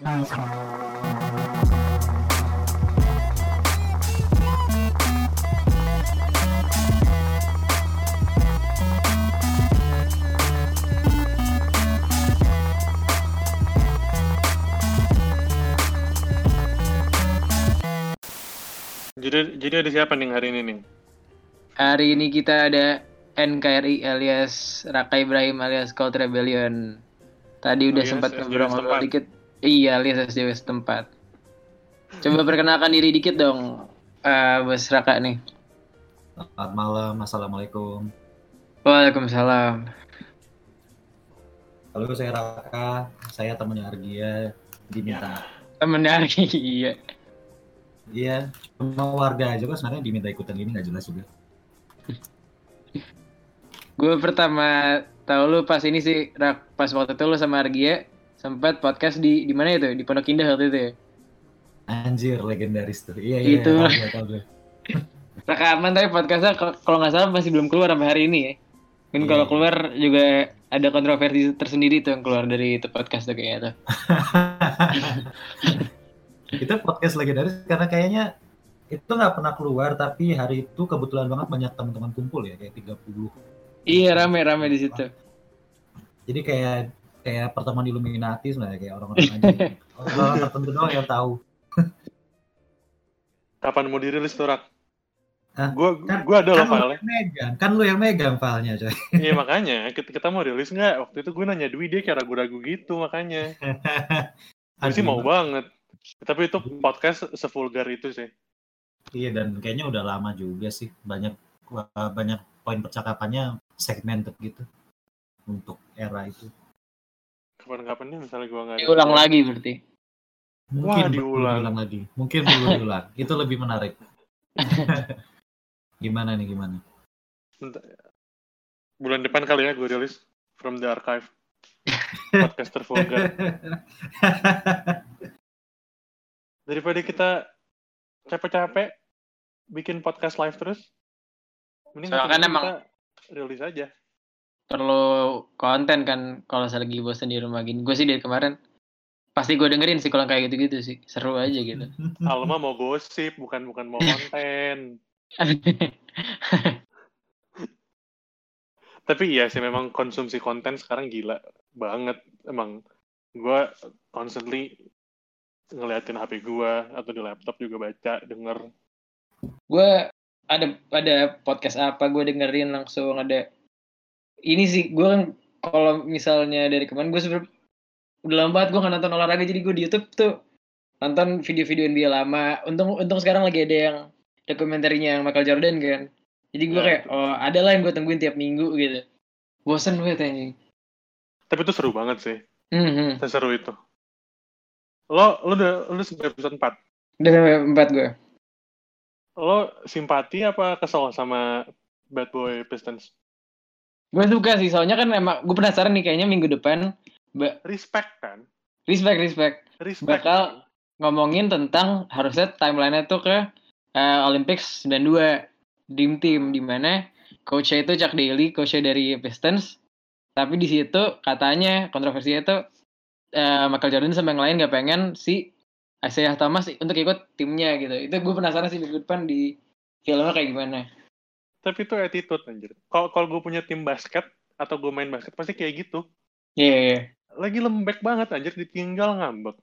Jadi jadi ada siapa nih hari ini nih? Hari ini kita ada NKRI alias Raka Ibrahim alias Cult Rebellion. Tadi udah Alias sempat SJW ngobrol-ngobrol dikit. Iya, alias SJW setempat. Coba perkenalkan diri dikit dong, eh, Bos Raka nih. Selamat malam, assalamualaikum. Waalaikumsalam. Halo, saya Raka, saya temannya Argia, diminta. Temen dari iya. Iya, cuma warga aja kok sebenarnya diminta ikutan ini nggak jelas juga. Gue pertama tahu lu pas ini sih, Rak, pas waktu itu lu sama Argia sempat podcast di di mana itu? Di Pondok Indah waktu itu ya. Anjir, legendaris tuh. Iya, iya, Itu. Rekaman tapi podcastnya kalau nggak salah masih belum keluar sampai hari ini ya. Mungkin Iya, kalau iya. keluar juga ada kontroversi tersendiri tuh yang keluar dari itu podcast tuh kayaknya tuh. itu podcast legendaris karena kayaknya itu nggak pernah keluar tapi hari itu kebetulan banget banyak teman-teman kumpul ya kayak 30 Iya rame-rame di situ. jadi kayak kayak pertemuan Illuminati sebenarnya kayak orang-orang aja orang tertentu doang yang tahu Kapan mau dirilis tuh Rak? Hah? Gua Kan- gua ada loh kan lu filenya. yang megang kan lu yang megang filenya coy Iya makanya kita, kita mau rilis nggak? Waktu itu gue nanya Dwi dia kayak ragu-ragu gitu makanya. Gue sih mau banget. Tapi itu podcast sevulgar itu sih. Iya dan kayaknya udah lama juga sih banyak banyak poin percakapannya segmented gitu untuk era itu. Kapan-kapan nih misalnya gue nggak. Diulang lagi berarti. Mungkin Wah, diulang. diulang lagi. Mungkin perlu diulang. itu lebih menarik. gimana nih gimana? Bentar. Bulan depan kali ya gue rilis from the archive. Podcast tervulgar. Daripada kita capek-capek bikin podcast live terus, mending Soalnya kan kita emang- rilis aja. Perlu konten kan kalau saya lagi bosan di rumah gini. Gue sih dari kemarin pasti gue dengerin sih kalau kayak gitu-gitu sih. Seru aja gitu. Alma mau gosip, bukan bukan mau konten. Tapi iya sih memang konsumsi konten sekarang gila banget. Emang gue constantly ngeliatin HP gue atau di laptop juga baca, denger. gue ada ada podcast apa gue dengerin langsung ada ini sih gue kan kalau misalnya dari kemarin gue sebenernya udah lama banget gue nggak nonton olahraga jadi gue di YouTube tuh nonton video-video NBA lama untung untung sekarang lagi ada yang dokumenterinya yang Michael Jordan kan jadi gue Ya, kayak oh ada lah yang gue tungguin tiap minggu gitu bosen banget anjing Tapi itu seru banget sih. hmm, hmm. Seseru itu. Lo, lo udah, lo sampai episode 4. udah sampai empat gue Lo simpati apa kesel sama Bad Boy Pistons? Gue suka sih soalnya kan emang gue penasaran nih kayaknya minggu depan Respect kan? respect respect Respect. Bakal- ngomongin tentang harusnya timeline-nya tuh ke eh, Olympics 92 Dream Team di mana coach-nya itu Chuck Daly, coach-nya dari Pistons. Tapi di situ katanya kontroversinya itu eh, Michael Jordan sama yang lain gak pengen si Isaiah Thomas untuk ikut timnya gitu. Itu gue penasaran sih minggu depan di filmnya kayak gimana. Tapi itu attitude anjir. Kalau kalau gue punya tim basket atau gue main basket pasti kayak gitu. Iya, iya, iya. Lagi lembek banget anjir ditinggal ngambek.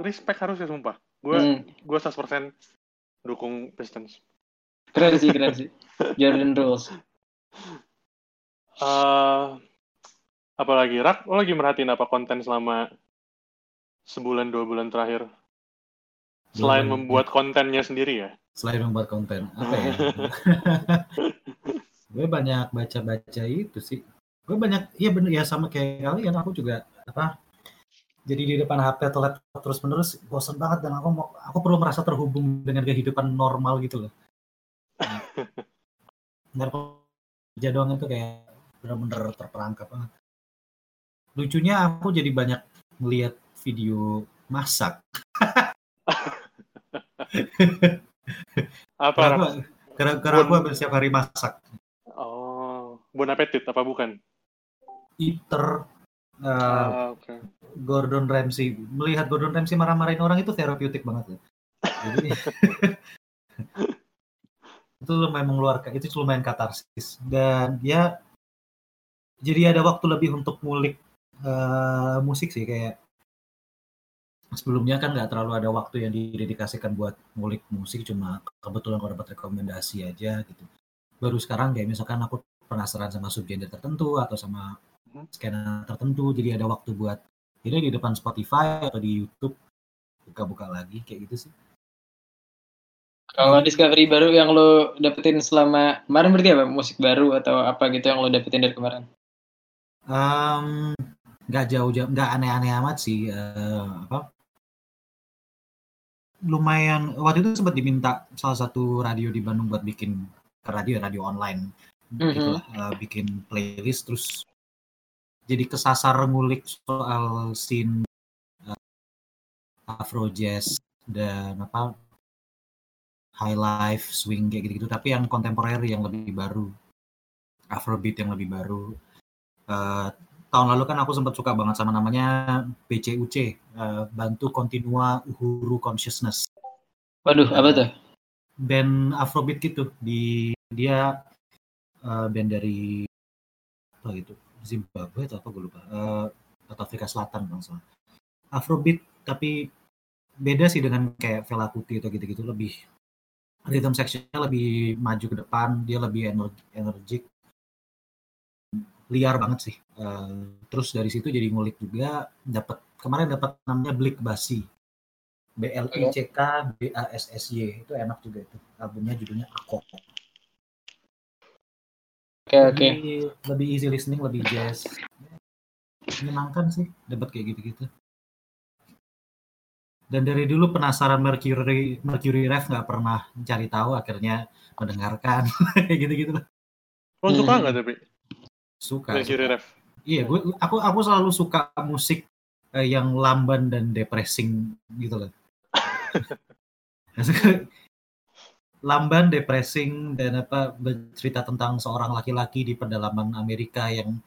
Respect harusnya sumpah. Gue Hmm, gue 100% dukung Pistons. keren sih, keren sih. Jordan Rules. eh apalagi Rak, lo lagi merhatiin apa konten selama sebulan dua bulan terakhir? Selain Belum. membuat kontennya sendiri ya? Selain membuat konten apa ya? gue banyak baca-baca itu sih. Gue banyak iya bener ya sama kayak kalian aku juga apa jadi di depan HP atau laptop terus menerus bosan banget dan aku mau aku perlu merasa terhubung dengan kehidupan normal gitu loh. Nggak kerja doang itu kayak bener-bener terperangkap banget. Lucunya aku jadi banyak melihat video masak. Apa Karena karena, aku hampir setiap hari masak. Oh, bon appetit apa bukan? Eater, uh, Ah, oke. Gordon Ramsay melihat Gordon Ramsay marah-marahin orang itu terapeutik banget ya. Jadi itu lumayan mengeluarkan itu lumayan katarsis dan dia jadi ada waktu lebih untuk ngulik uh, musik sih kayak sebelumnya kan nggak terlalu ada waktu yang didedikasikan buat ngulik musik cuma kebetulan kalau dapat rekomendasi aja gitu baru sekarang kayak misalkan aku penasaran sama subgenre tertentu atau sama hmm. skena tertentu jadi ada waktu buat ini di depan Spotify atau di YouTube buka-buka lagi kayak gitu sih kalau discovery baru yang lo dapetin selama kemarin berarti apa? Musik baru atau apa gitu yang lo dapetin dari kemarin? Um, nggak jauh-jauh, nggak aneh-aneh amat sih. Uh, apa? Lumayan. Waktu itu sempat diminta salah satu radio di Bandung buat bikin radio radio online, mm-hmm. gitu lah, uh, bikin playlist terus jadi kesasar ngulik soal scene uh, Afro jazz dan apa high life, swing kayak gitu-gitu, tapi yang kontemporer yang lebih baru, Afrobeat yang lebih baru. Uh, tahun lalu kan aku sempat suka banget sama namanya BCUC, uh, eh, Bantu Continua Uhuru Consciousness. Waduh, apa tuh? Band Afrobeat gitu, di dia uh, band dari apa gitu, Zimbabwe atau apa gue lupa, uh, atau Afrika Selatan bang Afrobeat tapi beda sih dengan kayak Fela Kuti atau gitu-gitu. Lebih rhythm sectionnya lebih maju ke depan dia lebih energik liar banget sih. Uh, terus dari situ jadi ngulik juga dapat kemarin dapat namanya Blik Basi. B L I C K B A S S Y itu enak juga itu. Albumnya judulnya Ako. Oke okay, oke. Okay. lebih easy listening lebih jazz. Menyenangkan sih dapat kayak gitu-gitu. Dan dari dulu penasaran Mercury Mercury Rev nggak pernah mencari tahu akhirnya mendengarkan. Kayak gitu gitu lo suka hmm. nggak tapi suka Rev iya gue aku aku selalu suka musik eh, yang lamban dan depressing gitu loh lamban depressing dan apa bercerita tentang seorang laki-laki di pedalaman Amerika yang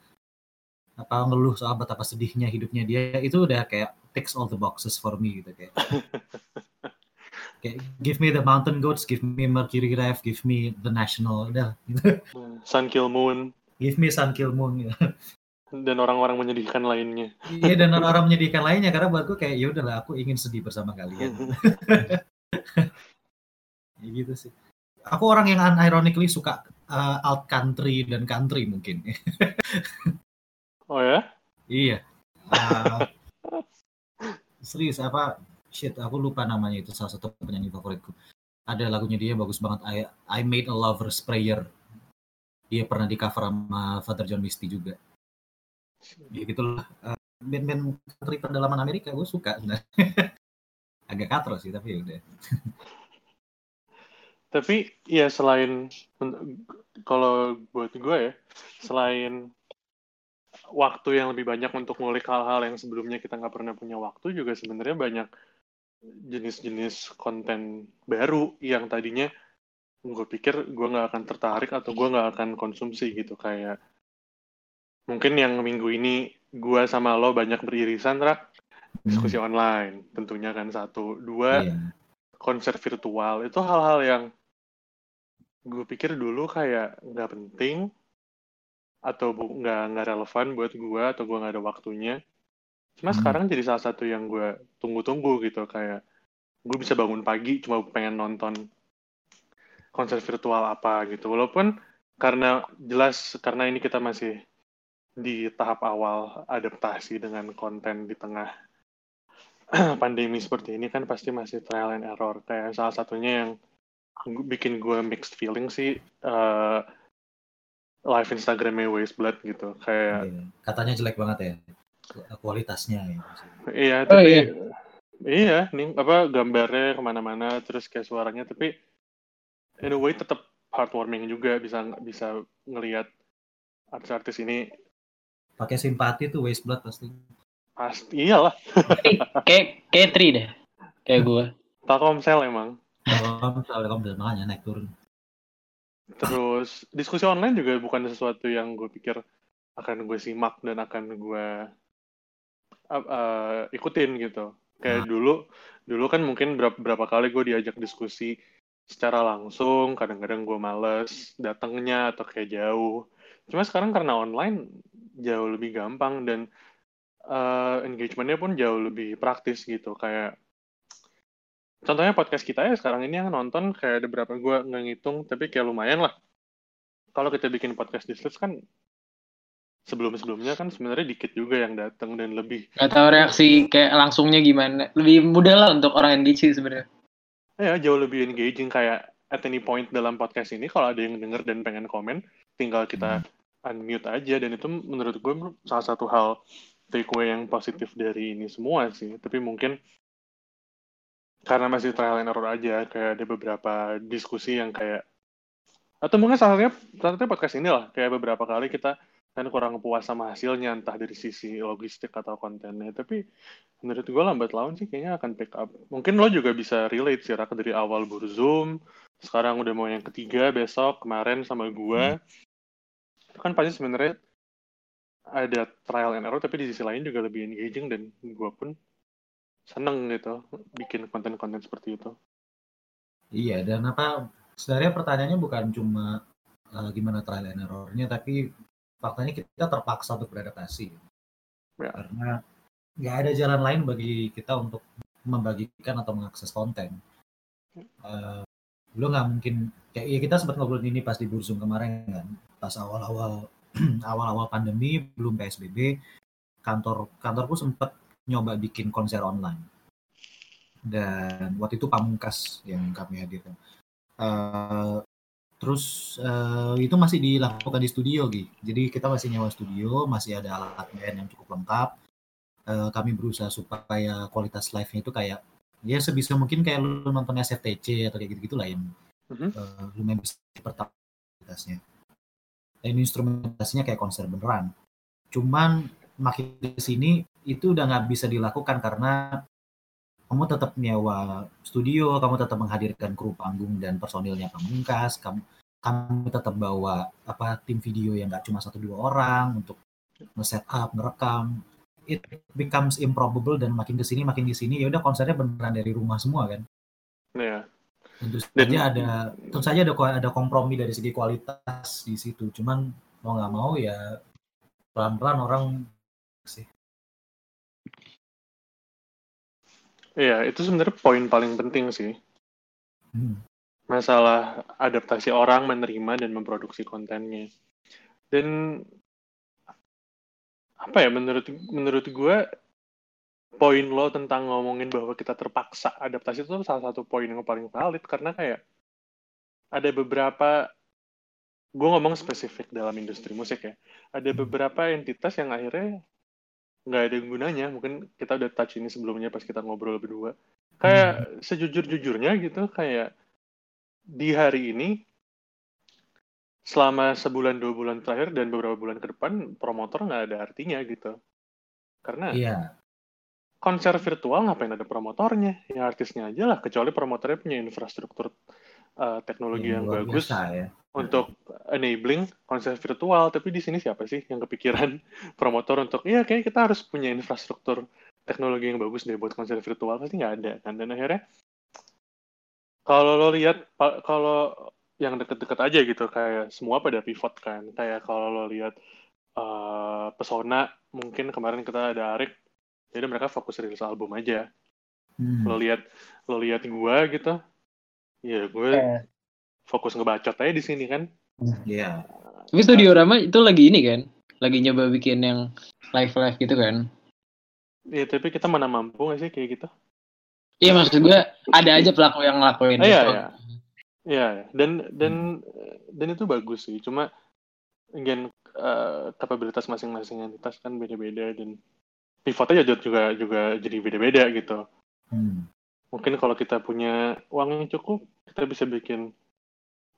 apa ngeluh soal betapa sedihnya hidupnya dia itu udah kayak ticks all the boxes for me gitu kayak. kayak give me the mountain goats, give me Mercury Rev, give me the national udah gitu. Sun Kill Moon. Give me Sun Kill Moon ya. Dan orang-orang menyedihkan lainnya. Iya dan orang-orang menyedihkan lainnya karena buatku kayak ya udahlah aku ingin sedih bersama kalian. ya gitu sih. Aku orang yang unironically suka uh, alt country dan country mungkin. oh ya? Iya. Uh, serius apa shit aku lupa namanya itu salah satu penyanyi favoritku ada lagunya dia bagus banget I I made a lover's prayer dia pernah di cover sama Father John Misty juga. Ya gitulah. Uh, band-band country pedalaman Amerika gue suka agak katro sih tapi ya udah. Tapi ya selain kalau buat gue ya selain waktu yang lebih banyak untuk ngulik hal-hal yang sebelumnya kita nggak pernah punya waktu juga sebenarnya banyak jenis-jenis konten baru yang tadinya gue pikir gue nggak akan tertarik atau gue nggak akan konsumsi gitu kayak mungkin yang minggu ini gue sama lo banyak beririsan rak diskusi hmm. online tentunya kan satu dua yeah. konser virtual itu hal-hal yang gue pikir dulu kayak nggak penting atau nggak nggak relevan buat gue atau gue nggak ada waktunya cuma hmm. sekarang jadi salah satu yang gue tunggu-tunggu gitu kayak gue bisa bangun pagi cuma pengen nonton konser virtual apa gitu walaupun karena jelas karena ini kita masih di tahap awal adaptasi dengan konten di tengah pandemi seperti ini kan pasti masih trial and error kayak salah satunya yang bikin gue mixed feeling sih uh, live Instagramnya Waste Blood gitu kayak iya. katanya jelek banget ya kualitasnya ya iya oh, tapi oh, iya. iya nih apa gambarnya ke mana-mana terus kayak suaranya tapi in a way tetap heartwarming juga bisa bisa ngelihat artis-artis ini. Pakai simpati tuh Waste Blood pasti. Pasti iyalah. Kayak kayak tri deh. Kayak gue Telkomsel emang. Telkomsel Telkomsel makanya naik turun. Terus diskusi online juga bukan sesuatu yang gue pikir akan gue simak dan akan gue uh, uh, ikutin gitu. Kayak dulu dulu kan mungkin berapa, berapa kali gue diajak diskusi secara langsung, kadang-kadang gue males datangnya atau kayak jauh. Cuma sekarang karena online jauh lebih gampang dan uh, engagementnya pun jauh lebih praktis gitu. Kayak contohnya podcast kita ya sekarang ini yang nonton kayak ada berapa gue nggak ngitung tapi kayak lumayan lah. Kalau kita bikin podcast di Slips kan sebelum-sebelumnya kan sebenarnya dikit juga yang datang dan lebih. Gak tahu reaksi kayak langsungnya gimana. Lebih mudah lah untuk orang sih sebenarnya ya jauh lebih engaging kayak at any point dalam podcast ini kalau ada yang denger dan pengen komen tinggal kita hmm. unmute aja dan itu menurut gue salah satu hal takeaway yang positif dari ini semua sih tapi mungkin karena masih trial and error aja kayak ada beberapa diskusi yang kayak atau mungkin salah satunya, salah satunya podcast ini lah kayak beberapa kali kita kan kurang puas sama hasilnya entah dari sisi logistik atau kontennya. Tapi menurut gue lambat laun sih kayaknya akan pick up. Mungkin lo juga bisa relate sih Raka dari awal berzoom sekarang udah mau yang ketiga besok kemarin sama gue hmm. kan pasti sebenarnya ada trial and error tapi di sisi lain juga lebih engaging dan gue pun seneng gitu bikin konten-konten seperti itu. Iya dan apa sebenarnya pertanyaannya bukan cuma uh, gimana trial and errornya tapi faktanya kita terpaksa untuk beradaptasi. Ya. karena nggak ada jalan lain bagi kita untuk membagikan atau mengakses konten. Uh, lo nggak mungkin kayak ya kita sempat ngobrol ini pas di Burzum kemarin kan. Pas awal-awal awal-awal pandemi belum PSBB kantor kantorku sempat nyoba bikin konser online. Dan waktu itu pamungkas yang kami hadirkan. Uh, Terus uh, itu masih dilakukan di studio, gitu. Jadi kita masih nyewa studio, masih ada alat band yang cukup lengkap. Uh, kami berusaha supaya kualitas live-nya itu kayak ya sebisa mungkin kayak lu nonton SFTC atau kayak gitu-gitu lah yang uh-huh. uh, lumayan bisa kualitasnya. Dan instrumentasinya kayak konser beneran. Cuman makin di sini itu udah nggak bisa dilakukan karena kamu tetap nyewa studio, kamu tetap menghadirkan kru panggung dan personilnya pamungkas, kamu kamu tetap bawa apa tim video yang nggak cuma satu dua orang untuk nge-set up, ngerekam. It becomes improbable dan makin ke sini makin di sini ya udah konsernya beneran dari rumah semua kan. Iya. Tentu saja ada tentu saja ada ada kompromi dari segi kualitas di situ. Cuman mau nggak mau ya pelan-pelan orang sih Iya, itu sebenarnya poin paling penting sih. Hmm. Masalah adaptasi orang menerima dan memproduksi kontennya. Dan apa ya menurut menurut gue poin lo tentang ngomongin bahwa kita terpaksa adaptasi itu salah satu poin yang paling valid karena kayak ada beberapa gue ngomong spesifik dalam industri musik ya ada hmm. beberapa entitas yang akhirnya nggak ada gunanya. Mungkin kita udah touch ini sebelumnya pas kita ngobrol berdua. Kayak hmm. sejujur-jujurnya gitu kayak di hari ini selama sebulan dua bulan terakhir dan beberapa bulan ke depan promotor nggak ada artinya gitu. Karena iya. konser virtual ngapain ada promotornya? Ya artisnya aja lah kecuali promotornya punya infrastruktur uh, teknologi yang, yang bagus. biasa, ya untuk enabling konser virtual tapi di sini siapa sih yang kepikiran promotor untuk ya kayak kita harus punya infrastruktur teknologi yang bagus deh buat konser virtual. Pasti nggak ada kan? Dan akhirnya kalau lo lihat kalau yang deket-deket aja gitu kayak semua pada pivot kan. Kayak kalau lo lihat uh, pesona mungkin kemarin kita ada Arik jadi mereka fokus rilis album aja. Hmm. lo lihat lo lihat gua gitu ya gue eh fokus ngebacot aja di sini kan. Iya. Yeah. Tapi Studio Rama itu lagi ini kan, lagi nyoba bikin yang live live gitu kan. Iya, tapi kita mana mampu gak sih kayak gitu? Iya maksud gue ada aja pelaku yang ngelakuin. Iya, iya. Iya, dan dan hmm. dan itu bagus sih. Cuma again uh, kapabilitas masing-masing entitas kan beda-beda dan pivotnya juga juga juga jadi beda-beda gitu. Hmm. Mungkin kalau kita punya uang yang cukup, kita bisa bikin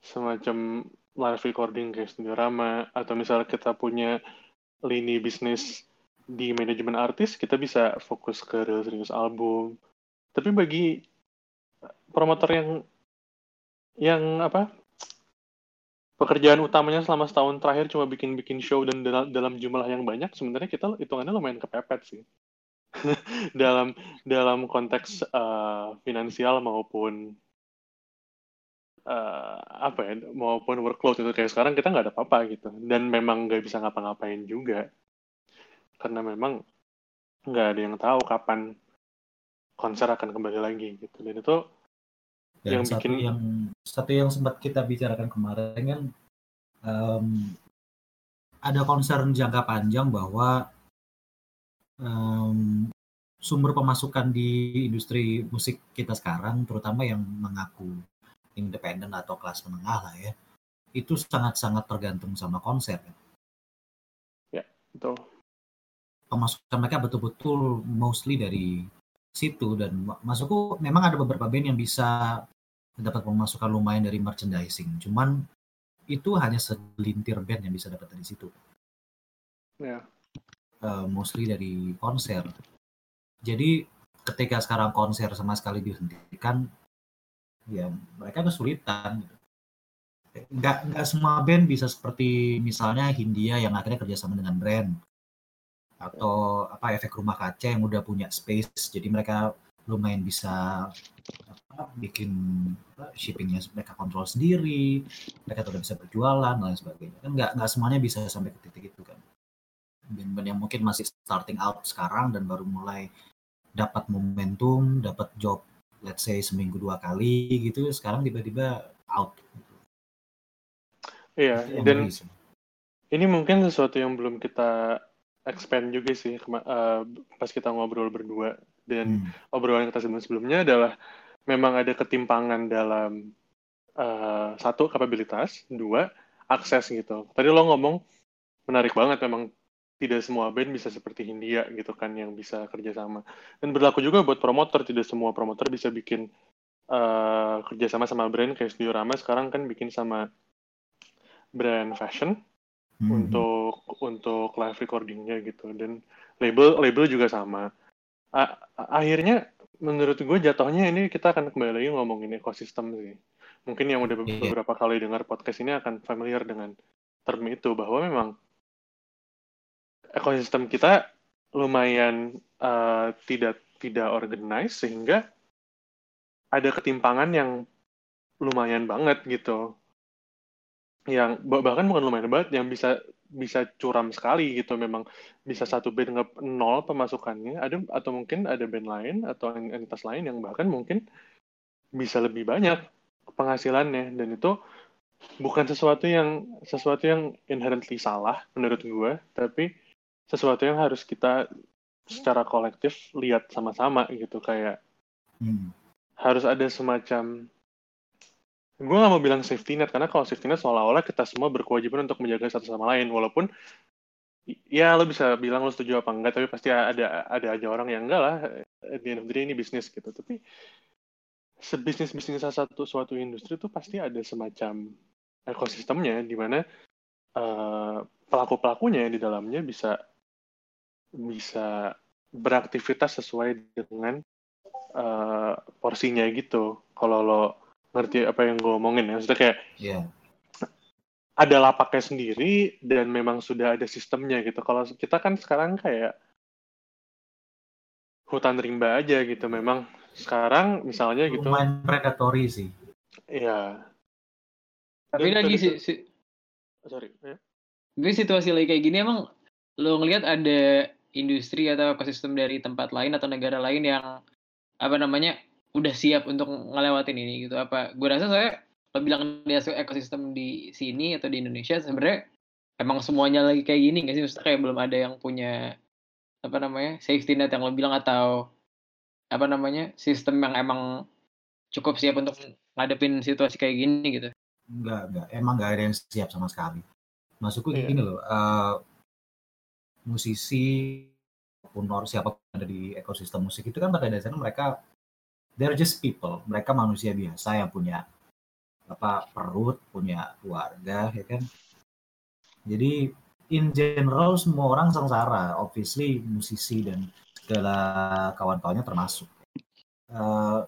semacam live recording kayak Studio Rama atau misalnya kita punya lini bisnis di manajemen artis kita bisa fokus ke rilis-rilis album. Tapi bagi promotor yang yang apa pekerjaan utamanya selama setahun terakhir cuma bikin-bikin show dan dalam, dalam jumlah yang banyak sebenarnya kita hitungannya lumayan kepepet sih. Dalam dalam konteks uh, finansial maupun uh, apa ya maupun workload itu kayak sekarang kita nggak ada apa-apa gitu. Dan memang nggak bisa ngapa-ngapain juga. Karena memang nggak ada yang tahu kapan konser akan kembali lagi gitu. Dan itu dan yang satu bikin yang satu yang sempat kita bicarakan kemarin kan um, ada concern jangka panjang bahwa um, sumber pemasukan di industri musik kita sekarang, terutama yang mengaku independen atau kelas menengah lah ya, itu sangat-sangat tergantung sama konser. Ya, betul. Pemasukan mereka betul-betul mostly dari situ dan masukku memang ada beberapa band yang bisa dapat pemasukan lumayan dari merchandising. Cuman itu hanya segelintir band yang bisa dapat dari situ. Ya. Uh, mostly dari konser. Jadi ketika sekarang konser sama sekali dihentikan, ya mereka kesulitan. Nggak, nggak semua band bisa seperti misalnya Hindia yang akhirnya kerjasama dengan brand. Atau apa efek rumah kaca yang udah punya space jadi mereka lumayan bisa apa, bikin apa, shippingnya mereka kontrol sendiri mereka udah bisa berjualan dan lain sebagainya. Kan nggak nggak semuanya bisa sampai ke titik itu kan. Band-band yang mungkin masih starting out sekarang dan baru mulai dapat momentum dapat job let's say seminggu dua kali gitu sekarang tiba-tiba out iya dan ini mungkin sesuatu yang belum kita expand juga sih uh, pas kita ngobrol berdua dan hmm. obrolan kita sebelum sebelumnya adalah memang ada ketimpangan dalam uh, satu kapabilitas, dua akses gitu. Tadi lo ngomong menarik banget memang tidak semua band bisa seperti Hindia gitu kan yang bisa kerjasama dan berlaku juga buat promotor tidak semua promotor bisa bikin uh, kerjasama sama brand kayak Studio Rama sekarang kan bikin sama brand fashion hmm. untuk untuk live recordingnya gitu dan label label juga sama A akhirnya menurut gue jatuhnya ini kita akan kembali lagi ngomongin ekosistem sih mungkin yang udah iya. beberapa kali dengar podcast ini akan familiar dengan term itu bahwa memang ekosistem kita lumayan uh, tidak tidak organized sehingga ada ketimpangan yang lumayan banget gitu. Yang bahkan bukan lumayan banget yang bisa bisa curam sekali gitu. Memang bisa satu band nge nol pemasukannya. Ada atau mungkin ada band lain atau entitas lain yang bahkan mungkin bisa lebih banyak penghasilannya. Dan itu bukan sesuatu yang sesuatu yang inherently salah menurut gue tapi sesuatu yang harus kita secara kolektif lihat sama-sama gitu kayak hmm. harus ada semacam gue gak mau bilang safety net karena kalau safety net seolah-olah kita semua berkewajiban untuk menjaga satu sama lain walaupun ya lo bisa bilang lo setuju apa enggak tapi pasti ada ada aja orang yang enggak lah di end of the day ini bisnis gitu tapi sebisnis bisnis satu suatu industri itu pasti ada semacam ekosistemnya di mana uh, pelaku pelakunya di dalamnya bisa bisa beraktivitas sesuai dengan uh, porsinya gitu. Kalau lo ngerti apa yang gue omongin ya. Maksudnya kayak yeah. ada lapaknya sendiri dan memang sudah ada sistemnya gitu. Kalau kita kan sekarang kayak hutan rimba aja gitu. Memang sekarang misalnya gitu. Lumayan predatory sih. Iya. Tapi dan lagi sih si, sorry ya. tapi situasi lagi kayak gini emang lo ngelihat ada industri atau ekosistem dari tempat lain atau negara lain yang apa namanya udah siap untuk ngelewatin ini gitu apa gue rasa saya lo bilang di ekosistem di sini atau di Indonesia sebenarnya emang semuanya lagi kayak gini nggak sih maksudnya kayak belum ada yang punya apa namanya safety net yang lo bilang atau apa namanya sistem yang emang cukup siap untuk ngadepin situasi kayak gini gitu Enggak, enggak. Emang enggak ada yang siap sama sekali. Masukku yeah. gini loh, uh, musisi maupun siapa ada di ekosistem musik itu kan pada dasarnya mereka they're just people. Mereka manusia biasa yang punya apa perut punya keluarga ya kan? Jadi in general semua orang sengsara. Obviously musisi dan segala kawan-kawannya termasuk. Uh,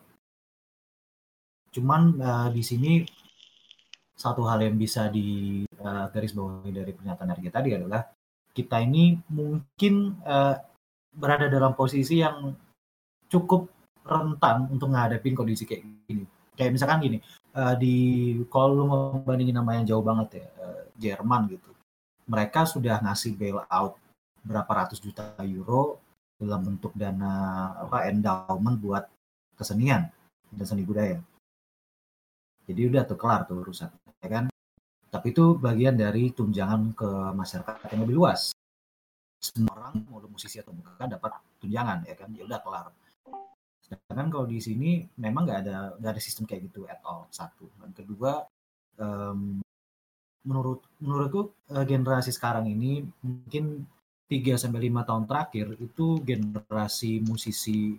cuman uh, di sini satu hal yang bisa di uh, garis bawahi dari pernyataan tadi adalah kita ini mungkin uh, berada dalam posisi yang cukup rentan untuk menghadapi kondisi kayak gini. Kayak misalkan gini, uh, di kalau lu mau bandingin nama yang jauh banget ya, uh, Jerman gitu. Mereka sudah ngasih bailout berapa ratus juta euro dalam bentuk dana apa endowment buat kesenian dan seni budaya. Jadi udah tuh kelar tuh urusan, ya kan? Tapi itu bagian dari tunjangan ke masyarakat yang lebih luas. Semua orang mau musisi atau bukan dapat tunjangan, ya kan? Ya udah kelar. Sedangkan kalau di sini memang nggak ada nggak ada sistem kayak gitu at all satu. Dan kedua, um, menurut menurutku uh, generasi sekarang ini mungkin 3 sampai lima tahun terakhir itu generasi musisi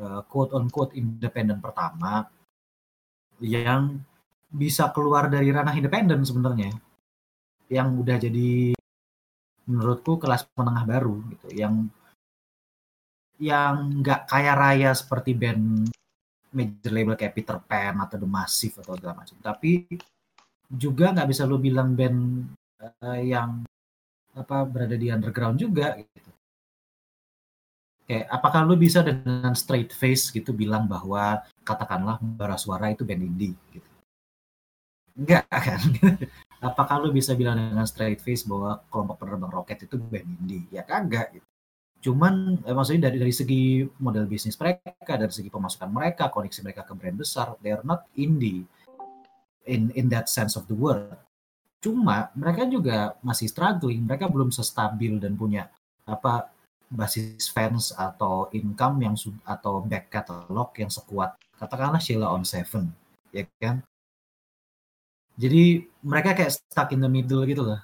uh, quote on quote independen pertama yang bisa keluar dari ranah independen sebenarnya. Yang udah jadi menurutku kelas menengah baru gitu. Yang yang nggak kaya raya seperti band major label kayak Peter Pan atau The Massive atau segala macam. Tapi juga nggak bisa lo bilang band uh, yang apa berada di underground juga gitu. Kayak apakah lu bisa dengan straight face gitu bilang bahwa katakanlah bara suara itu band indie gitu enggak kan. Apakah lu bisa bilang dengan straight face bahwa kelompok penerbang roket itu band indie? Ya kagak gitu. Cuman eh, maksudnya dari dari segi model bisnis mereka dari segi pemasukan mereka koneksi mereka ke brand besar they are not indie in in that sense of the word. Cuma mereka juga masih struggling. Mereka belum sestabil dan punya apa basis fans atau income yang atau back catalog yang sekuat. Katakanlah Sheila on Seven ya kan jadi mereka kayak stuck in the middle gitu loh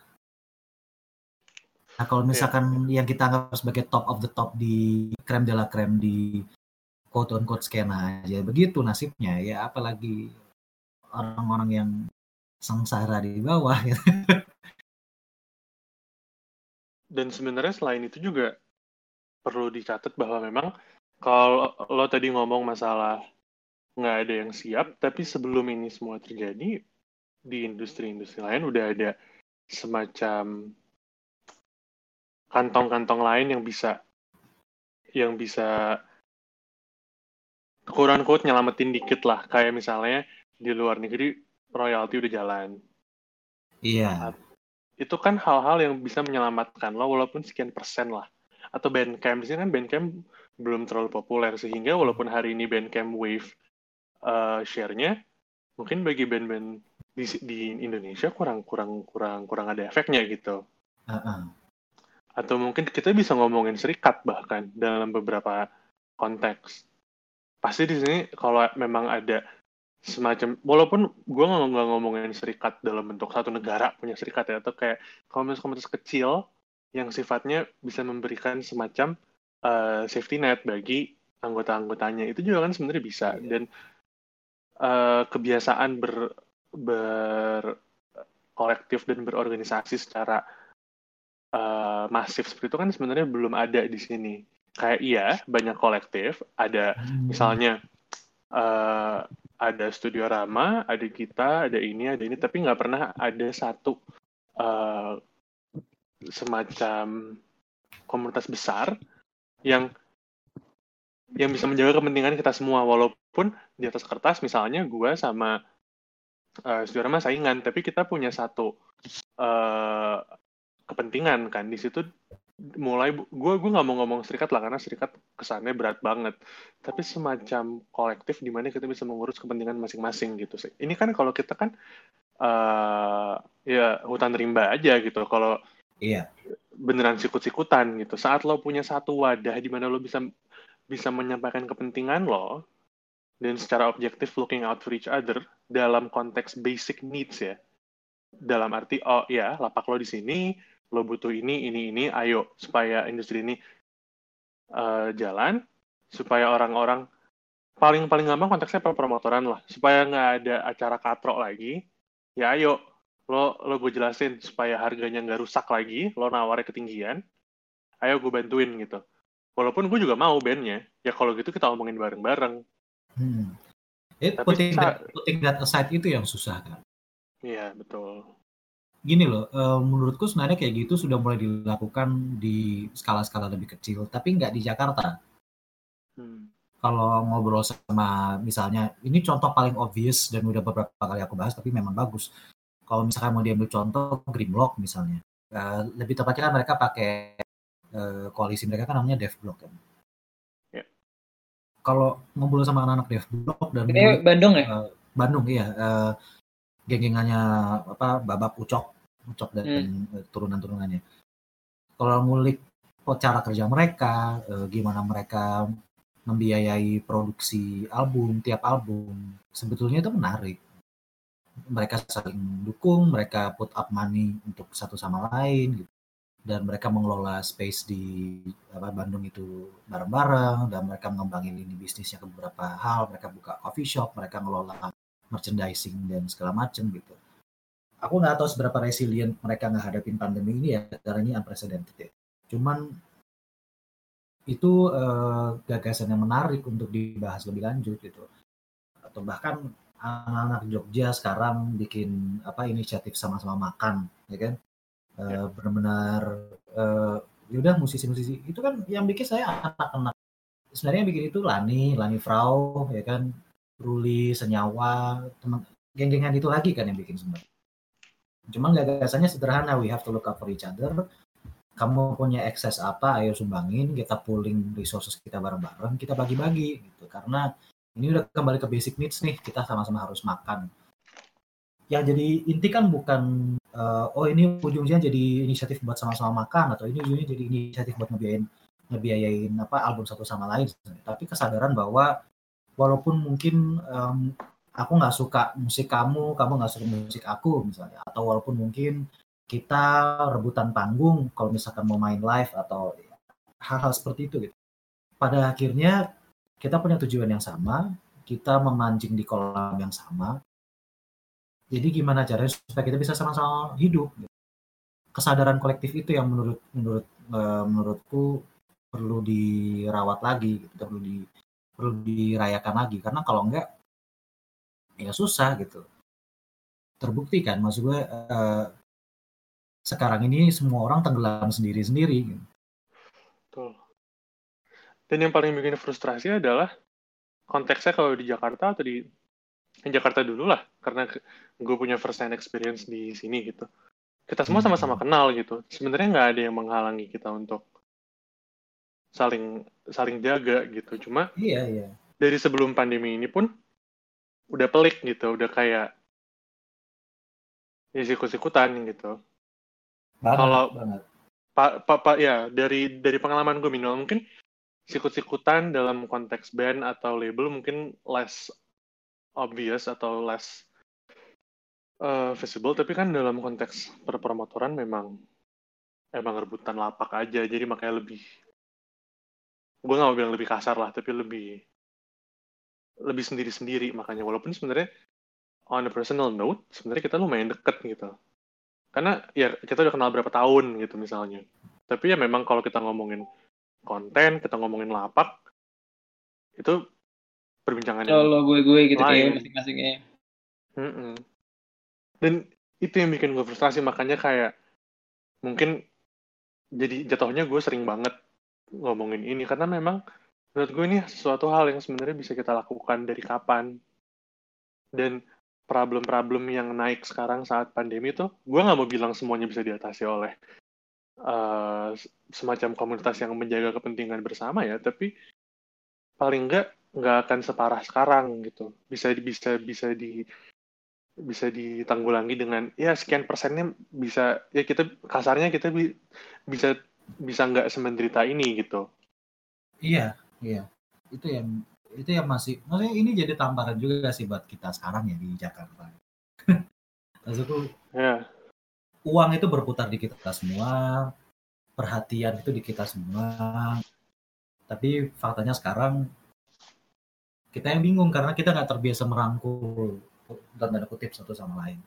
nah kalau misalkan yeah. yang kita anggap sebagai top of the top di krem de la krem di quote on quote skena aja begitu nasibnya ya apalagi orang-orang yang sengsara di bawah gitu. dan sebenarnya selain itu juga perlu dicatat bahwa memang kalau lo tadi ngomong masalah nggak ada yang siap, tapi sebelum ini semua terjadi di industri-industri lain udah ada semacam kantong-kantong lain yang bisa yang bisa kurang quote nyelamatin dikit lah. Kayak misalnya di luar negeri royalti udah jalan. Iya. Itu kan hal-hal yang bisa menyelamatkan lo walaupun sekian persen lah. Atau Bandcamp. Di sini kan Bandcamp belum terlalu populer sehingga walaupun hari ini Bandcamp wave uh, share-nya mungkin bagi band-band di, di Indonesia kurang kurang kurang kurang ada efeknya gitu. Uh-uh. Atau mungkin kita bisa ngomongin serikat bahkan dalam beberapa konteks. Pasti di sini kalau memang ada semacam walaupun gue nggak ngomongin serikat dalam bentuk satu negara punya serikat ya atau kayak komunitas-komunitas kecil yang sifatnya bisa memberikan semacam uh, safety net bagi anggota-anggotanya itu juga kan sebenarnya bisa yeah. dan uh, kebiasaan ber ber kolektif dan berorganisasi secara uh, masif seperti itu kan sebenarnya belum ada di sini. Kayak iya banyak kolektif. Ada hmm. misalnya uh, ada studio Rama ada kita ada ini ada ini. Tapi nggak pernah ada satu uh, semacam komunitas besar yang yang bisa menjaga kepentingan kita semua. Walaupun di atas kertas misalnya gue sama uh, saudara mas saingan tapi kita punya satu uh, kepentingan kan di situ mulai gue gue nggak mau ngomong serikat lah karena serikat kesannya berat banget tapi semacam kolektif di mana kita bisa mengurus kepentingan masing-masing gitu sih ini kan kalau kita kan uh, ya hutan rimba aja gitu kalau Iya. Beneran sikut-sikutan gitu. Saat lo punya satu wadah di mana lo bisa bisa menyampaikan kepentingan lo dan secara objektif looking out for each other dalam konteks basic needs ya. Dalam arti oh ya, lapak lo di sini, lo butuh ini, ini, ini, ayo supaya industri ini uh, jalan, supaya orang-orang paling paling gampang konteksnya promotoran lah, supaya nggak ada acara katrok lagi, ya ayo lo lo gue jelasin supaya harganya nggak rusak lagi lo nawarnya ketinggian ayo gue bantuin gitu. Walaupun gue juga mau bandnya ya kalau gitu kita omongin bareng-bareng hmm. It, Tapi putting, that, putting that aside itu yang susah kan iya betul gini loh, uh, menurutku sebenarnya kayak gitu sudah mulai dilakukan di skala-skala lebih kecil, tapi nggak di Jakarta. Hmm. Kalau ngobrol sama misalnya, ini contoh paling obvious dan udah beberapa kali aku bahas, tapi memang bagus. Kalau misalkan mau diambil contoh Grimlock misalnya, uh, lebih tepatnya kan mereka pakai uh, koalisi mereka kan namanya DevBlock kan. Yeah. Kalau ngobrol sama anak-anak DevBlock dan ini Bandung ya? Uh, Bandung iya. Uh, geng-gengannya apa babak ucok ucok dan hmm. turunan-turunannya kalau ngulik cara kerja mereka eh, gimana mereka membiayai produksi album tiap album sebetulnya itu menarik mereka saling dukung mereka put up money untuk satu sama lain gitu dan mereka mengelola space di apa, Bandung itu bareng-bareng dan mereka mengembangin ini bisnisnya ke beberapa hal mereka buka coffee shop mereka ngelola merchandising dan segala macam gitu. Aku nggak tahu seberapa resilient mereka ngadepin pandemi ini ya, karena ini unprecedented ya. Cuman itu uh, gagasan yang menarik untuk dibahas lebih lanjut gitu. Atau bahkan anak-anak Jogja sekarang bikin apa inisiatif sama-sama makan, ya kan? Uh, benar-benar uh, yaudah musisi-musisi itu kan yang bikin saya anak-anak sebenarnya yang bikin itu Lani, Lani Frau, ya kan Ruli, Senyawa, teman geng-gengan itu lagi kan yang bikin sebenarnya. Cuma gagasannya sederhana, we have to look up for each other. Kamu punya akses apa, ayo sumbangin, kita pooling resources kita bareng-bareng, kita bagi-bagi gitu. Karena ini udah kembali ke basic needs nih, kita sama-sama harus makan. Yang jadi inti kan bukan uh, oh ini ujungnya jadi inisiatif buat sama-sama makan atau ini ujungnya jadi inisiatif buat ngebiayain ngebiayain apa album satu sama lain, tapi kesadaran bahwa walaupun mungkin um, aku nggak suka musik kamu, kamu nggak suka musik aku misalnya, atau walaupun mungkin kita rebutan panggung kalau misalkan mau main live atau hal-hal seperti itu gitu. Pada akhirnya kita punya tujuan yang sama, kita memancing di kolam yang sama. Jadi gimana caranya supaya kita bisa sama-sama hidup? Kesadaran kolektif itu yang menurut menurut uh, menurutku perlu dirawat lagi, gitu. perlu di perlu dirayakan lagi karena kalau enggak ya susah gitu terbukti kan maksud gue eh, sekarang ini semua orang tenggelam sendiri-sendiri gitu. Betul. Dan yang paling bikin frustrasi adalah konteksnya kalau di Jakarta atau di Jakarta dulu lah karena gue punya first hand experience di sini gitu. Kita semua hmm. sama-sama kenal gitu. Sebenarnya nggak ada yang menghalangi kita untuk saling saling jaga gitu. Cuma iya iya. Dari sebelum pandemi ini pun udah pelik gitu, udah kayak ya sikut-sikutan gitu. Kalau Pak pa, pa, ya dari dari pengalaman gue minimal mungkin sikut-sikutan dalam konteks band atau label mungkin less obvious atau less uh, visible tapi kan dalam konteks perpromotoran memang emang rebutan lapak aja jadi makanya lebih gue gak mau bilang lebih kasar lah tapi lebih lebih sendiri-sendiri makanya. Walaupun sebenarnya on a personal note sebenarnya kita lumayan deket gitu. Karena ya kita udah kenal berapa tahun gitu misalnya. Tapi ya memang kalau kita ngomongin konten kita ngomongin lapak itu perbincangan kalau gue gue gitu ya masing-masingnya mm -mm. Dan itu yang bikin gue frustrasi makanya kayak mungkin jadi jatuhnya gue sering banget ngomongin ini. Karena memang menurut gue ini sesuatu hal yang sebenarnya bisa kita lakukan dari kapan. Dan problem-problem yang naik sekarang saat pandemi itu gue nggak mau bilang semuanya bisa diatasi oleh uh, semacam komunitas yang menjaga kepentingan bersama ya. Tapi paling nggak nggak akan separah sekarang gitu. Bisa bisa bisa di bisa ditanggulangi dengan ya sekian persennya bisa ya kita kasarnya kita bi, bisa bisa nggak semenderita ini gitu. Iya, iya. Itu yang itu yang masih maksudnya ini jadi tamparan juga sih buat kita sekarang ya di Jakarta. Maksudku ya. uang itu berputar di kita semua, perhatian itu di kita semua. Tapi faktanya sekarang kita yang bingung karena kita nggak terbiasa merangkul dan tanda kutip satu sama lain.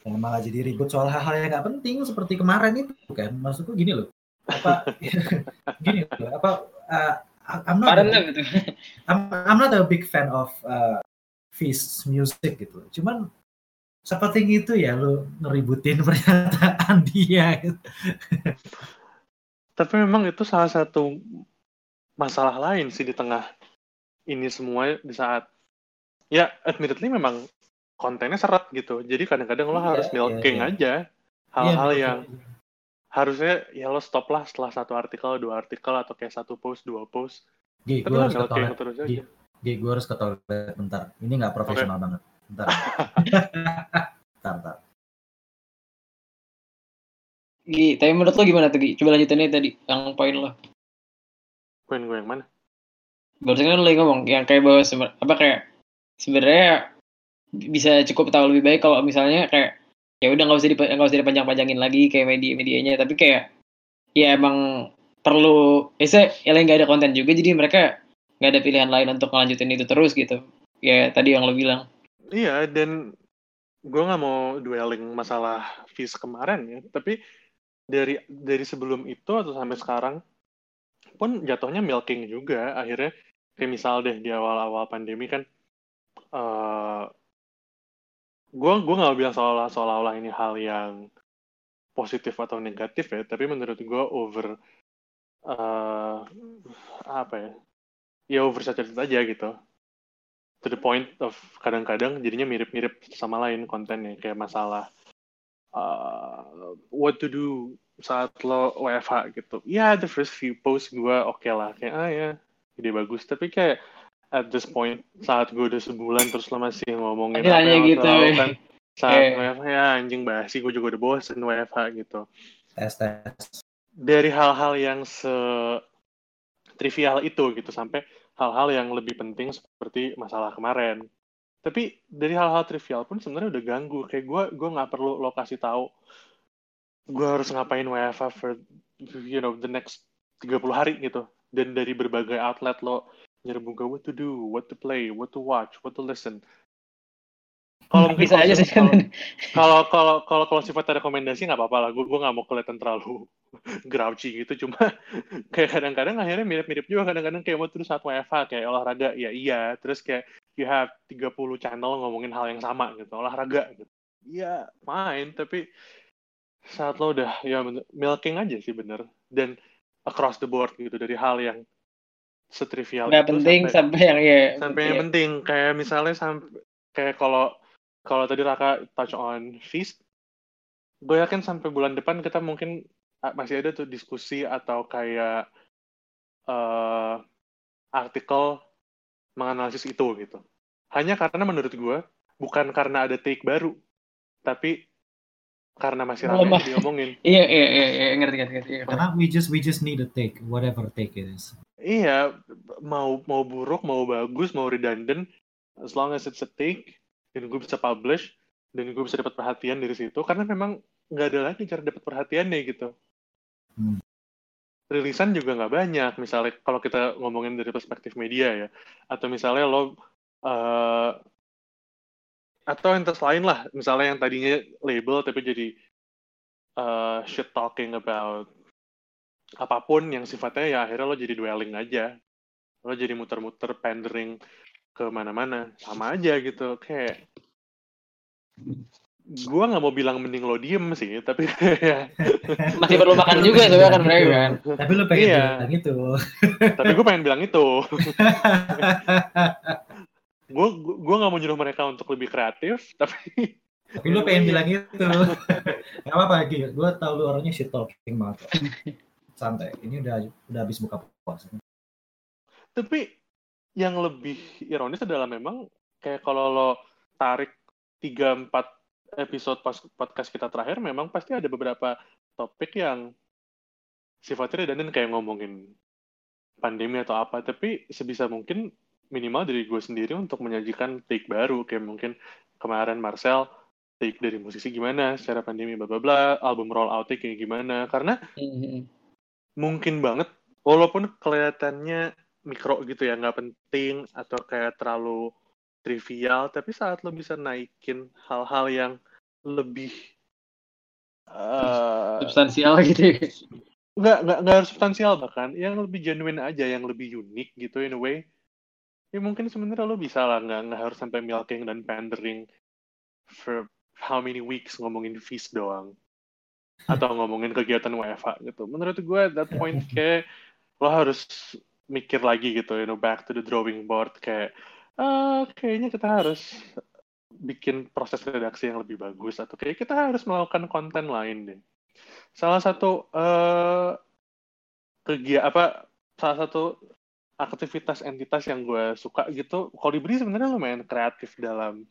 Dan malah jadi ribut soal hal-hal yang nggak penting seperti kemarin itu kan. Maksudku gini loh, apa gini apa uh, I'm not a, gitu. I'm, I'm not a big fan of uh, Fizz music gitu. Cuman sepenting itu ya lu ngeributin pernyataan dia. gitu. Tapi memang itu salah satu masalah lain sih di tengah ini semua di saat ya admittedly memang kontennya seret gitu. Jadi kadang-kadang lo Iya, harus iya, milking iya. aja Iya, hal-hal yang harusnya ya lo stop lah setelah satu artikel, dua artikel atau kayak satu post, dua post. Gi, Tapi gue lo harus ke milking toilet. terus Gi, aja. Gi, gue harus ke toilet bentar. Ini nggak profesional banget. Bentar. bentar, bentar. Gi, tapi menurut lo gimana tuh Gi? Coba lanjutin aja tadi yang poin lo. Poin gue yang mana? Barusan kan lo lagi ngomong yang kayak bahwa apa kayak sebenarnya bisa cukup tahu lebih baik kalau misalnya kayak ya udah nggak usah nggak usah dipanjang-panjangin lagi kayak media-medianya tapi kayak ya emang perlu ya saya ya nggak ada konten juga jadi mereka nggak ada pilihan lain untuk ngelanjutin itu terus gitu. Ya tadi yang lo bilang. Iya, dan gue nggak mau dwelling masalah fees kemarin ya, tapi dari dari sebelum itu atau sampai sekarang pun jatuhnya milking juga. Akhirnya kayak misal deh di awal-awal pandemi kan, gue gue nggak bilang seolah seolah-olah ini hal yang positif atau negatif ya, tapi menurut gue over eh apa ya, ya oversaturated aja gitu to the point of kadang-kadang jadinya mirip-mirip sama lain kontennya kayak masalah uh, what to do saat lo WFH gitu. Ya, the first few posts gue oke lah kayak ah ya ide bagus tapi kayak at this point saat gue udah sebulan terus lo masih ngomongin apa yang lo gitu, ya. lakukan saat Eh. WFH ya anjing basi gue juga udah bosen WFH gitu Tes, tes. dari hal-hal yang se trivial itu gitu sampai hal-hal yang lebih penting seperti masalah kemarin. Tapi dari hal-hal trivial pun sebenarnya udah ganggu. Kayak gue gue nggak perlu lo kasih tahu gue harus ngapain WFH for you know the next 30 hari gitu. Dan dari berbagai outlet lo nyerbu gue what to do, what to play, what to watch, what to listen. Kalau bisa aja sih kalau- kalau kalau kalau sifatnya rekomendasi nggak apa-apa lah. Gue gue nggak mau kelihatan terlalu grouchy gitu. Cuma kayak kadang-kadang akhirnya mirip-mirip juga. Kadang-kadang kayak mau terus saat WFH kayak olahraga. Ya iya. Terus kayak you have 30 channel ngomongin hal yang sama gitu. Olahraga gitu. Iya fine tapi saat lo udah ya milking aja sih bener. Dan across the board gitu. Dari hal yang setrivial nggak itu penting sampai- sampai yang ya sampai yang ya. penting. Kayak misalnya sampai kayak kalau kalau tadi Raka touch on feast gue yakin sampai bulan depan kita mungkin masih ada tuh diskusi atau kayak eh artikel menganalisis itu gitu. Hanya karena menurut gue bukan karena ada take baru tapi karena masih ramai diomongin iya iya iya iya, ngerti ngerti ngerti iya. Karena we just we just need a take, whatever take it is. Iya, mau mau buruk, mau bagus, mau redundant, as long as it's a take, dan gue bisa publish, dan gue bisa dapat perhatian dari situ, karena memang nggak ada lagi cara dapat perhatiannya gitu. Hmm. Rilisan juga nggak banyak, misalnya kalau kita ngomongin dari perspektif media ya, atau misalnya lo eh, atau entes lain lah, misalnya yang tadinya label tapi jadi eh, shit talking about apa pun yang sifatnya ya akhirnya lo jadi dwelling aja. Lo jadi muter-muter pandering ke mana-mana. Sama aja gitu kayak gua nggak mau bilang mending lo diem sih tapi masih perlu makan juga sebenarnya kan mereka kan? Tapi lu pengen Iya. bilang itu. tapi gue pengen bilang itu gue gua nggak mau nyuruh mereka untuk lebih kreatif tapi Tapi lu pengen bilang itu. Gak apa-apa lagi. Gue tau lu orangnya shit talking banget. Santai. Ini udah udah habis buka puasa. tapi yang lebih ironis adalah memang kayak kalau lo tarik 3-4 episode pas podcast kita terakhir memang pasti ada beberapa topik yang sifatnya redundant kayak ngomongin pandemi atau apa tapi sebisa mungkin minimal dari gue sendiri untuk menyajikan take baru kayak mungkin kemarin Marcel take dari musisi gimana secara pandemi bla bla bla album roll out kayak gimana karena Mhm. mungkin banget walaupun kelihatannya mikro gitu ya nggak penting atau kayak terlalu trivial tapi saat lo bisa naikin hal-hal yang lebih eh, substansial gitu ya. nggak nggak nggak harus substansial bahkan yang lebih genuine aja yang lebih unik gitu in a way ya mungkin sebenarnya lo bisa lah nggak nggak harus sampai milking dan pandering for how many weeks ngomongin feast doang atau ngomongin kegiatan WFH gitu. Menurut gue at that point kayak lo harus mikir lagi gitu, you know, back to the drawing board kayak uh, kayaknya kita harus bikin proses redaksi yang lebih bagus atau kayak kita harus melakukan konten lain deh. Salah satu uh, kegiatan apa salah satu aktivitas entitas yang gue suka gitu, Kolibri sebenarnya lumayan kreatif dalam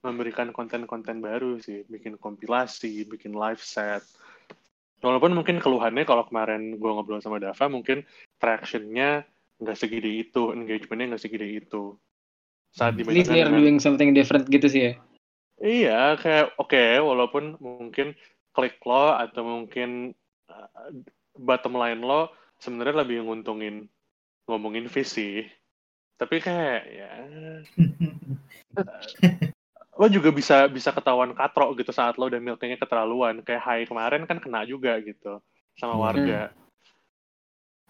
memberikan konten-konten baru sih, bikin kompilasi, bikin live set. Walaupun mungkin keluhannya kalau kemarin gue ngobrol sama Dava, mungkin traction-nya nggak segede itu, engagement-nya nggak segede itu. Saat dibandingkan dengan... doing something different gitu sih ya? Iya, kayak oke, okay, walaupun mungkin klik lo atau mungkin uh, bottom line lo sebenarnya lebih nguntungin ngomongin visi tapi kayak ya lo juga bisa bisa ketahuan katro gitu saat lo udah milknya keterlaluan. Kayak Hai kemarin kan kena juga gitu sama hmm. warga.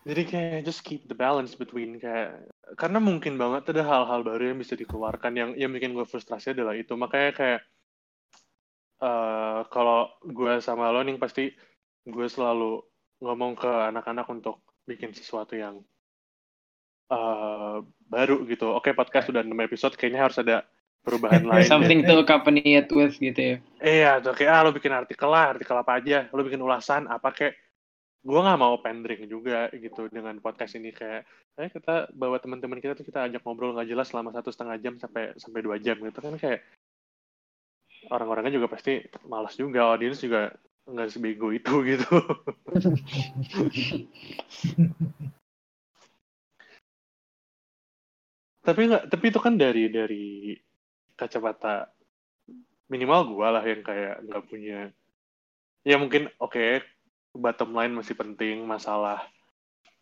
Jadi kayak just keep the balance between kayak karena mungkin banget ada hal-hal baru yang bisa dikeluarkan yang yang bikin gue frustrasi adalah itu. Makanya kayak uh, kalau gue sama lo nih pasti gue selalu ngomong ke anak-anak untuk bikin sesuatu yang uh, baru gitu. Oke, okay, podcast sudah 6 episode, kayaknya harus ada perubahan lain. Something to accompany it with gitu ya. Iya, tuh kayak ah lo bikin artikel lah, artikel apa aja, lo bikin ulasan apa kayak gue nggak mau pendring juga gitu dengan podcast ini kayak eh kita bawa teman-teman kita tuh kita ajak ngobrol nggak jelas selama satu setengah jam sampai sampai dua jam gitu kan kayak orang-orangnya juga pasti malas juga audiens juga nggak sebego itu gitu tapi nggak tapi itu kan dari dari kacamata minimal gue lah yang kayak nggak punya. Ya mungkin oke okay, bottom line masih penting masalah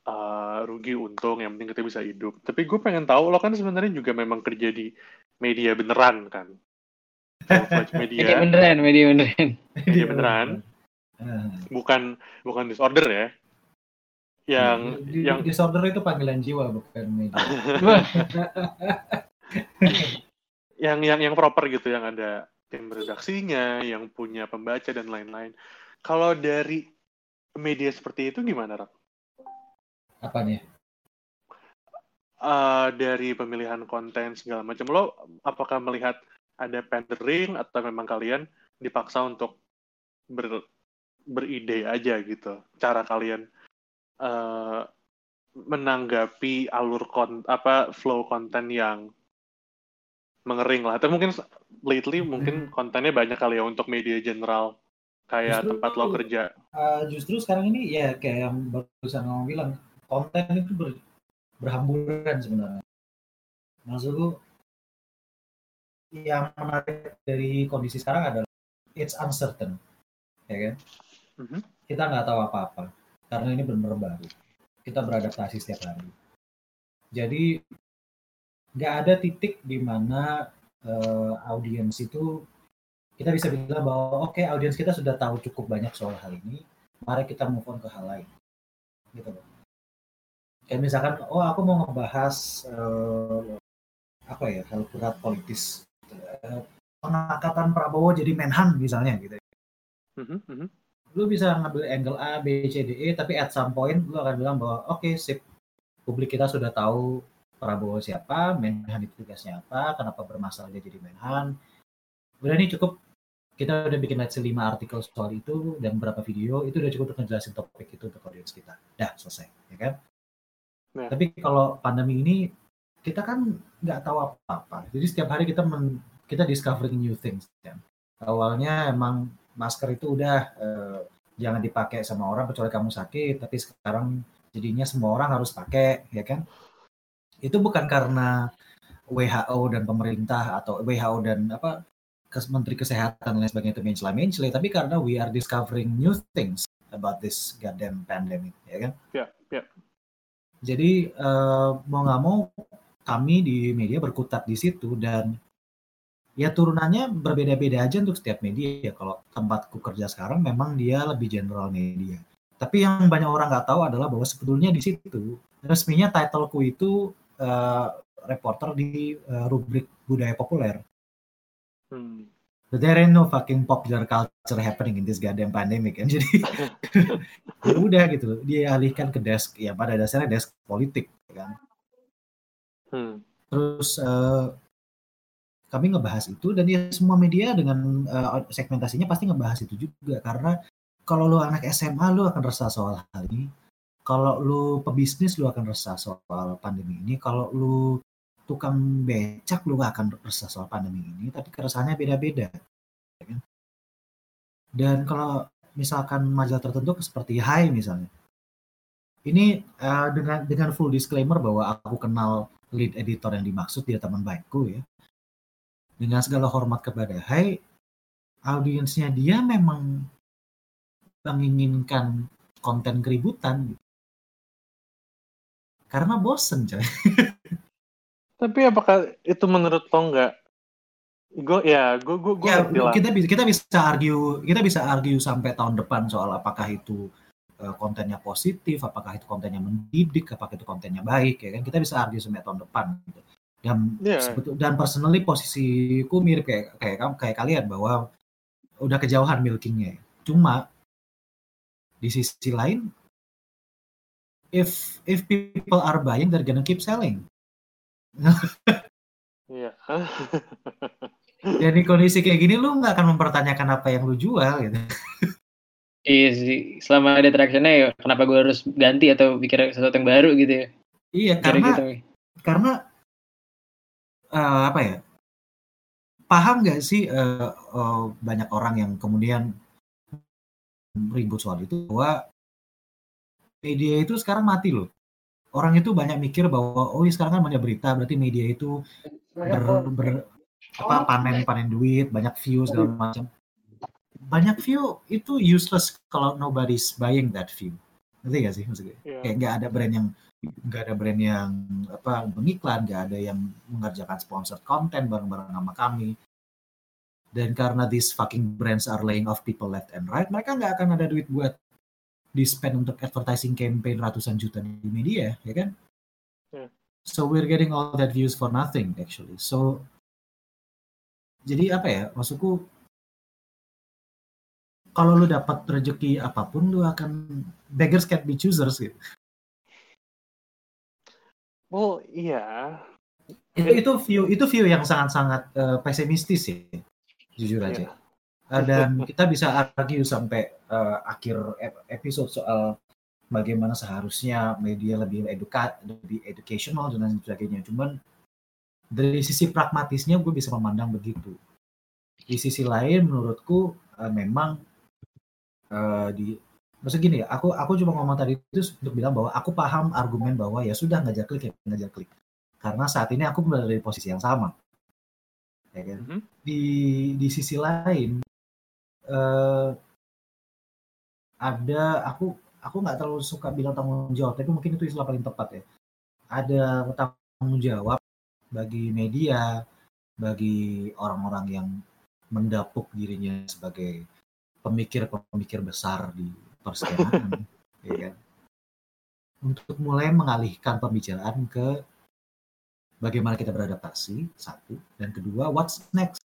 uh, rugi untung yang penting kita bisa hidup. Tapi gue pengen tahu lo kan sebenarnya juga memang kerja di media beneran kan? Media. Media beneran media beneran. Media beneran. Bukan bukan disorder ya yang di, yang disorder itu panggilan jiwa bukan media. yang yang yang proper gitu yang ada tim redaksinya, yang punya pembaca dan lain-lain. Kalau dari media seperti itu gimana, Rak? Apa nih? Uh, dari pemilihan konten segala macam lo apakah melihat ada pandering atau memang kalian dipaksa untuk ber, beride aja gitu cara kalian uh, menanggapi alur kon apa flow konten yang mengering lah. Atau mungkin lately mungkin hmm. kontennya banyak kali ya untuk media general kayak justru, tempat lo kerja. Uh, justru sekarang ini ya kayak yang barusan ngomong bilang konten itu ber, berhamburan sebenarnya. Maksudku yang menarik dari kondisi sekarang adalah it's uncertain, ya kan? Mm -hmm. Kita nggak tahu apa-apa karena ini benar-benar baru. Kita beradaptasi setiap hari. Jadi nggak ada titik di mana uh, audiens itu kita bisa bilang bahwa oke okay, audiens kita sudah tahu cukup banyak soal hal ini, mari kita move on ke hal lain. Gitu loh. Kayak misalkan, oh aku mau ngebahas uh, apa ya hal berat politis, uh, pengangkatan Prabowo jadi Menhan misalnya gitu. Mm -hmm lu bisa ngambil angle A, B, C, D, E, tapi at some point lu akan bilang bahwa oke okay, sip, publik kita sudah tahu Prabowo siapa, Menhan itu tugasnya apa, kenapa bermasalah dia jadi Menhan. Udah ini cukup, kita udah bikin let's say 5 artikel soal itu dan beberapa video, itu udah cukup untuk ngejelasin topik itu untuk audiens kita. Dah, selesai, ya kan? Nah. Tapi kalau pandemi ini, kita kan nggak tahu apa-apa. Jadi setiap hari kita men, kita discovering new things. Kan? Awalnya emang masker itu udah eh, jangan dipakai sama orang kecuali kamu sakit, tapi sekarang jadinya semua orang harus pakai, ya kan? Itu bukan karena WHO dan pemerintah atau WHO dan apa Menteri Kesehatan dan lain sebagainya itu mencela mencela, tapi karena we are discovering new things about this goddamn pandemic, ya kan? Ya, yeah, ya. Yeah. Jadi uh, mau nggak mau kami di media berkutat di situ dan ya turunannya berbeda-beda aja untuk setiap media. Kalau tempatku kerja sekarang memang dia lebih general media. Tapi yang banyak orang nggak tahu adalah bahwa sebetulnya di situ resminya titleku itu uh, reporter di uh, rubrik budaya populer. Hmm. But there ain't no fucking popular culture happening in this goddamn pandemic kan. Jadi ya udah gitu. Dia alihkan ke desk ya pada dasarnya desk politik kan. Hmm. Terus uh, kami ngebahas itu dan ya semua media dengan uh, segmentasinya pasti ngebahas itu juga karena kalau lu anak SMA lu akan resah soal hal ini. Kalau lu pebisnis lu akan resah soal pandemi ini. Kalau lu tukang becak lu akan resah soal pandemi ini, tapi keresahannya beda-beda. ya kan? Dan kalau misalkan majalah tertentu seperti Hai misalnya, ini uh, dengan dengan full disclaimer bahwa aku kenal lead editor yang dimaksud dia teman baikku ya. Dengan segala hormat kepada Hai, audiensnya dia memang menginginkan konten keributan gitu. Karena bosen coy. Tapi apakah itu menurut lo nggak? Gue ya, gue gue gue ya, kita bisa kita bisa argue kita bisa argue sampai tahun depan soal apakah itu uh, kontennya positif, apakah itu kontennya mendidik, apakah itu kontennya baik ya kan kita bisa argue sampai tahun depan gitu. Dan Iya. sebetul dan personally posisiku mirip kayak kayak kamu kayak kalian bahwa udah kejauhan milkingnya. ya. Cuma di sisi lain if if people are buying they're gonna keep selling. Iya. Dan di kondisi kayak gini lu nggak akan mempertanyakan apa yang lu jual gitu. Iya sih, selama ada tractionnya ya kenapa gue harus ganti atau pikir sesuatu yang baru gitu ya. Iya Kira karena gitu. karena eh, apa ya? Paham nggak sih eh, eh, banyak orang yang kemudian ribut soal itu bahwa media itu sekarang mati loh. Orang itu banyak mikir bahwa oh iya sekarang kan banyak berita berarti media itu ber, ber- apa panen panen duit banyak view segala macam. Banyak view itu useless kalau nobody's buying that view. Ngerti gak sih maksudnya? Iya. kayak nggak ada brand yang nggak ada brand yang apa mengiklan nggak ada yang mengerjakan sponsored content bareng-bareng sama kami. Dan karena these fucking brands are laying off people left and right mereka nggak akan ada duit buat di spend untuk advertising campaign ratusan juta di media ya kan? Hmm. so we're getting all that views for nothing actually. So jadi apa ya maksudku kalau lu dapat rezeki apa pun lu akan beggars can't be choosers gitu Oh iya. itu itu view itu view yang sangat-sangat eh, pesimistis ya jujur aja Iya. Eh, dan kita bisa argue sampai eh, akhir ep- episode soal bagaimana seharusnya media lebih eduka lebih educational dan lain sebagainya cuman dari sisi pragmatisnya gue bisa memandang begitu di sisi lain menurutku eh, memang eh, di maksud gini ya aku aku cuma ngomong tadi itu untuk bilang bahwa aku paham argumen bahwa ya sudah ngajak klik ya ngajak klik. Karena saat ini aku berada di posisi yang sama. Ya kan? Mhm. di di sisi lain eh ada aku aku nggak terlalu suka bilang tanggung jawab tapi mungkin itu istilah paling tepat ya. Ada tanggung jawab bagi media bagi orang-orang yang mendapuk dirinya sebagai pemikir-pemikir besar di ya kan untuk mulai mengalihkan pembicaraan ke bagaimana kita beradaptasi satu. Dan kedua what's next?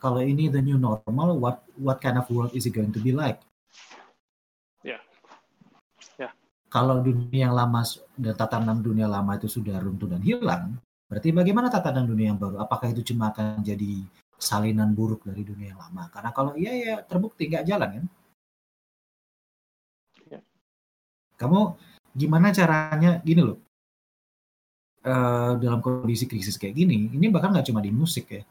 Kalau ini the new normal what what kind of world is it going to be like? Ya. Ya. kalau dunia yang lama dan tatanan dunia lama itu sudah runtuh dan hilang berarti bagaimana tatanan dunia yang baru? Apakah itu cuma akan jadi salinan buruk dari dunia yang lama? Karena kalau iya ya terbukti nggak jalan kan kamu gimana caranya gini loh eh, dalam kondisi krisis kayak gini, ini bahkan nggak cuma di musik ya.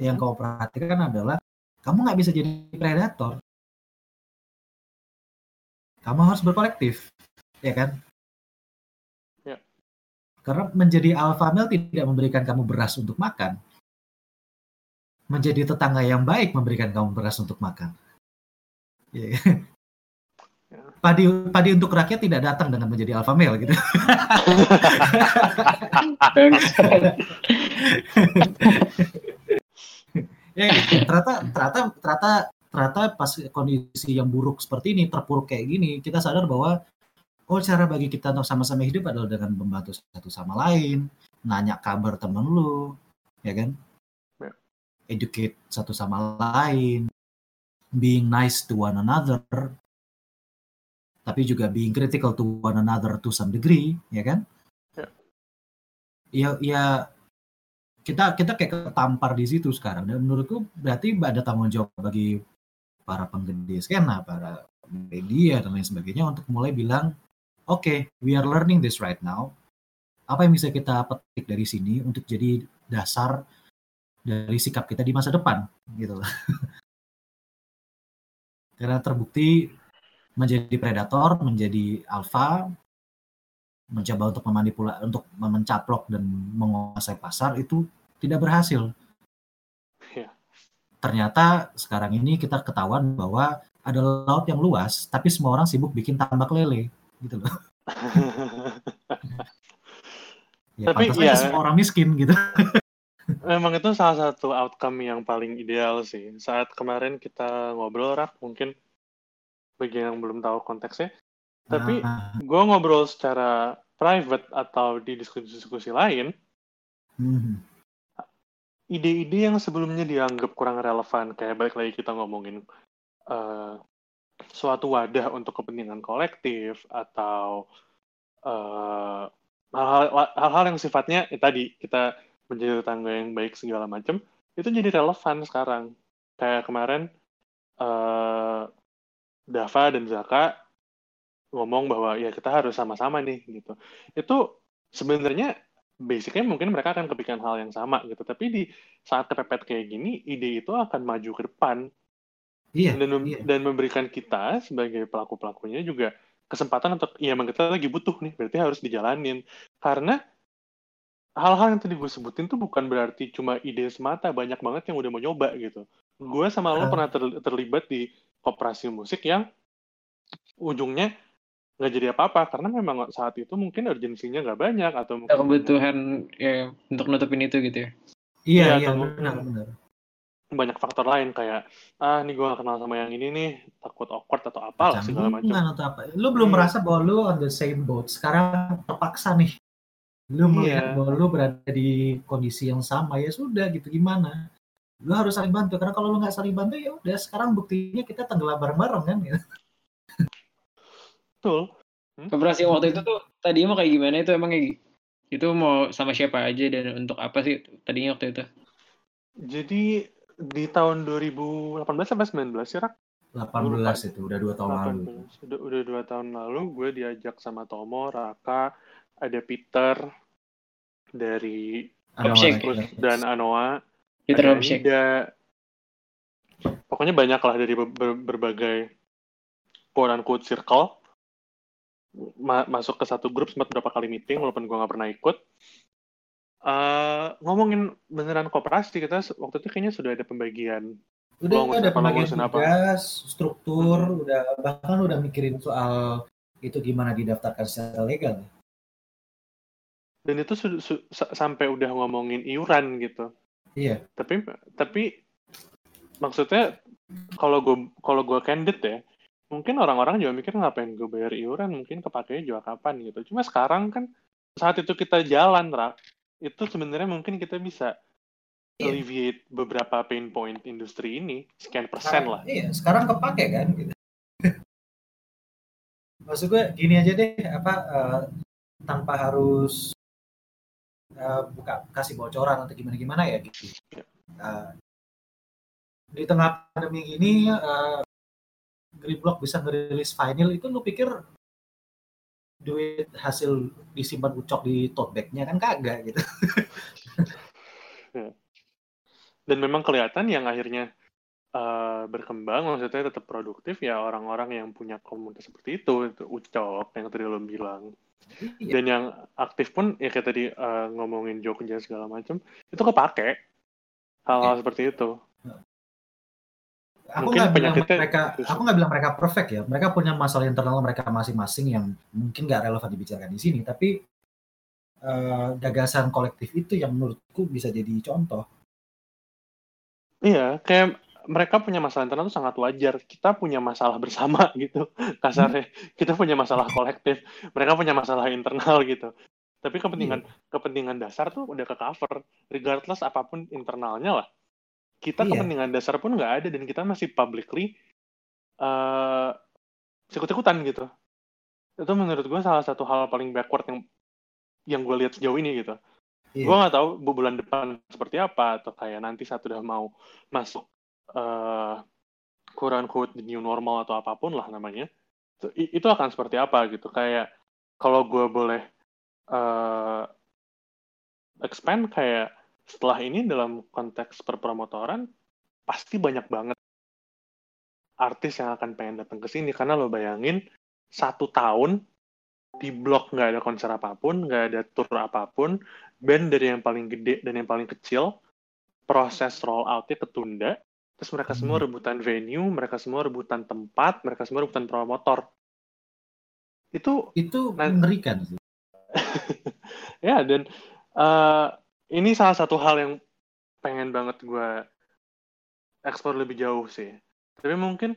Yang kau perhatikan adalah kamu nggak bisa jadi predator. Kamu harus berkolektif, ya kan? Ya. Karena menjadi alpha male tidak memberikan kamu beras untuk makan. Menjadi tetangga yang baik memberikan kamu beras untuk makan. Ya. Ya. Padi padi untuk rakyat tidak datang dengan menjadi alpha male gitu. ya gitu. ternyata ternyata ternyata ternyata pas kondisi yang buruk seperti ini terpuruk kayak gini kita sadar bahwa oh cara bagi kita untuk sama-sama hidup adalah dengan membantu satu sama lain nanya kabar temen lu ya kan Ya. educate satu sama lain, being nice to one another, tapi juga being critical to one another to some degree, ya kan? Ya. Ya, ya kita kita kayak ketampar di situ sekarang dan menurutku berarti ada tanggung jawab bagi para penggede skena, para media dan lain sebagainya untuk mulai bilang, oke, okay, we are learning this right now. Apa yang bisa kita petik dari sini untuk jadi dasar dari sikap kita di masa depan, gitu. Karena terbukti menjadi predator, menjadi alfa, mencoba untuk memanipulasi, untuk mencaplok dan menguasai pasar itu tidak berhasil. Iya. Ternyata sekarang ini kita ketahuan bahwa ada laut yang luas, tapi semua orang sibuk bikin tambak lele, gitu loh. ya, Tapi aja semua orang miskin gitu. Memang itu salah satu outcome yang paling ideal sih. Saat kemarin kita ngobrol, Rak, mungkin bagi yang belum tahu konteksnya, tapi Nah, gue ngobrol secara private atau di diskusi-diskusi lain, hmm, ide-ide yang sebelumnya dianggap kurang relevan, kayak balik lagi kita ngomongin eh, suatu wadah untuk kepentingan kolektif atau eh, hal-hal yang sifatnya ya tadi kita menjadi tetangga yang baik segala macam itu jadi relevan sekarang. Kayak kemarin eh, Dava dan Zaka ngomong bahwa ya kita harus sama-sama nih gitu. Itu sebenarnya basicnya mungkin mereka akan kepikiran hal yang sama gitu. Tapi di saat kepepet kayak gini, ide itu akan maju ke depan iya, dan mem- iya. dan memberikan kita sebagai pelaku pelakunya juga kesempatan untuk ya emang kita lagi butuh nih berarti harus dijalanin karena hal-hal yang tadi gue sebutin tuh bukan berarti cuma ide semata banyak banget yang udah mau nyoba gitu gue sama lo Ah. pernah ter- terlibat di koperasi musik yang ujungnya nggak jadi apa-apa karena memang saat itu mungkin urgensinya nggak banyak atau mungkin kebutuhan ya untuk nutupin itu gitu ya. Iya, Iya, iya, atau benar, benar. banyak faktor lain kayak ah nih gue gak kenal sama yang ini nih takut awkward atau apalah segala macam atau apa. Lu belum Hmm. merasa bahwa lu on the same boat. Sekarang terpaksa nih. Lu melihat Iya. bahwa lu berada di kondisi yang sama. Ya sudah gitu gimana. Lu harus saling bantu. Karena kalau lu nggak saling bantu ya udah sekarang buktinya kita tenggelam bareng-bareng kan. Ya. betul Koperasi yang waktu itu tuh tadinya mau kayak gimana itu emang kayak itu mau sama siapa aja dan untuk apa sih tadinya waktu itu? jadi di tahun 2018 sampai 19 sih Rak 18 itu udah dua tahun lalu. 18. Udah, udah dua tahun lalu gue diajak sama Tomo, Raka, ada Peter dari terus yang- dan Anoa, Peter ada. Pokoknya banyak lah dari ber- ber- berbagai quote unquote circle. Ma- masuk ke satu grup sempat berapa kali meeting walaupun gue nggak pernah ikut. Eh, ngomongin beneran kooperasi kita waktu itu kayaknya sudah ada pembagian Udah Lo ada apa, pembagian ngurusin apa? tugas, struktur, Hmm. udah bahkan udah mikirin soal itu gimana didaftarkan secara legal. dan itu su- su- sa- sampai udah ngomongin iuran gitu. Iya. tapi tapi maksudnya kalau gue kalau gue candid ya mungkin orang-orang juga mikir ngapain gue bayar iuran mungkin kepakainya juga kapan gitu cuma sekarang kan saat itu kita jalan rak itu sebenarnya mungkin kita bisa Iya. alleviate beberapa pain point industri ini sekian persen lah Iya, sekarang kepake kan gitu. Maksud gue gini aja deh, apa eh, tanpa harus eh, buka kasih bocoran atau gimana gimana ya gitu. Eh, di tengah pandemi ini eh, Greenblock bisa ngerilis vinyl itu lu pikir duit hasil disimpan ucok di tote bag-nya kan kagak gitu. dan memang kelihatan yang akhirnya eh, berkembang maksudnya tetap produktif ya orang-orang yang punya komunitas seperti itu itu ucok yang tadi lo bilang Iya. dan yang aktif pun ya kayak tadi eh, ngomongin Jogja segala macam itu kepake. Hal-hal Iya. seperti itu. Aku nggak bilang mereka itu aku nggak bilang mereka perfect ya. Mereka punya masalah internal mereka masing-masing yang mungkin nggak relevan dibicarakan di sini. Tapi eh, gagasan kolektif itu yang menurutku bisa jadi contoh. Iya kayak mereka punya masalah internal itu sangat wajar. Kita punya masalah bersama gitu kasarnya. Kita punya masalah kolektif. Mereka punya masalah internal gitu. Tapi kepentingan kepentingan dasar tuh udah ke cover regardless apa pun internalnya lah. Kita Iya. kepentingan dasar pun nggak ada dan kita masih publicly uh, ikut-ikutan gitu. Itu menurut gue salah satu hal paling backward yang yang gue lihat sejauh ini gitu. Iya. gue nggak tahu bu- bulan depan seperti apa atau kayak nanti saat udah mau masuk uh, quote unquote the new normal atau apa pun lah namanya itu akan seperti apa gitu. Kayak kalau gue boleh uh, expand kayak setelah ini dalam konteks perpromotoran pasti banyak banget artis yang akan pengen datang ke sini. Karena lo bayangin satu tahun di blok nggak ada konser apa pun nggak ada tour apa pun band dari yang paling gede dan yang paling kecil proses roll outnya ketunda terus mereka semua Hmm. rebutan venue mereka semua rebutan tempat mereka semua rebutan promotor itu Itu Nah- mengerikan sih. ya dan eh, ini salah satu hal yang pengen banget gue eksplor lebih jauh sih tapi mungkin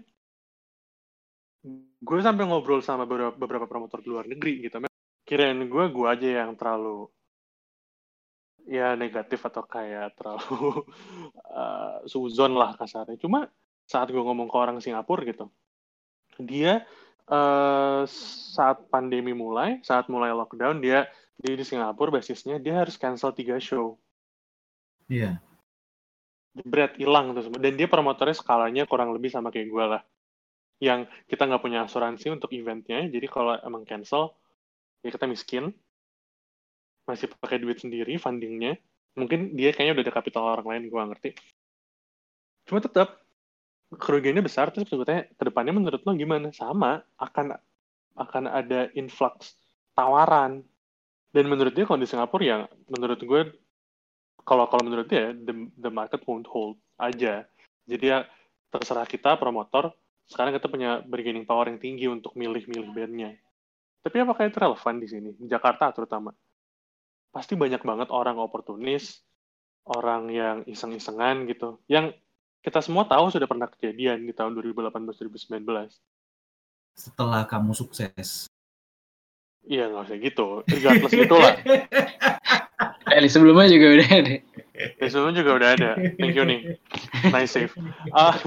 gue sampai ngobrol sama beberapa, beberapa promotor di luar negeri gitu kirain gue gue aja yang terlalu ya negatif atau kayak terlalu uh, suzon lah kasarnya. Cuma saat gue ngomong ke orang Singapura gitu dia eh, saat pandemi mulai saat mulai lockdown dia dia di Singapura basisnya dia harus cancel tiga show. Iya. jebret hilang tuh semua. Dan dia promotornya skalanya kurang lebih sama kayak gue lah. Yang kita nggak punya asuransi untuk eventnya jadi kalau emang cancel ya kita miskin masih pakai duit sendiri fundingnya mungkin dia kayaknya udah ada kapital orang lain gue ngerti. Cuma tetap kerugiannya besar terus sebetulnya ke depannya menurut lo gimana? Sama akan akan ada influx tawaran. Dan menurut dia kalau di Singapura ya menurut gue kalau kalau menurut dia the, the market won't hold aja. Jadi ya terserah kita promotor sekarang kita punya bargaining power yang tinggi untuk milih-milih bandnya tapi apakah itu relevan di sini? Jakarta terutama pasti banyak banget orang oportunis orang yang iseng-isengan gitu yang kita semua tahu sudah pernah kejadian di tahun 2018-2019 Setelah kamu sukses. iya nggak usah gitu regardless gitu lah Eh, sebelumnya juga udah ada. Ya, sebelumnya juga udah ada. Thank you nih. Nice save. Ah.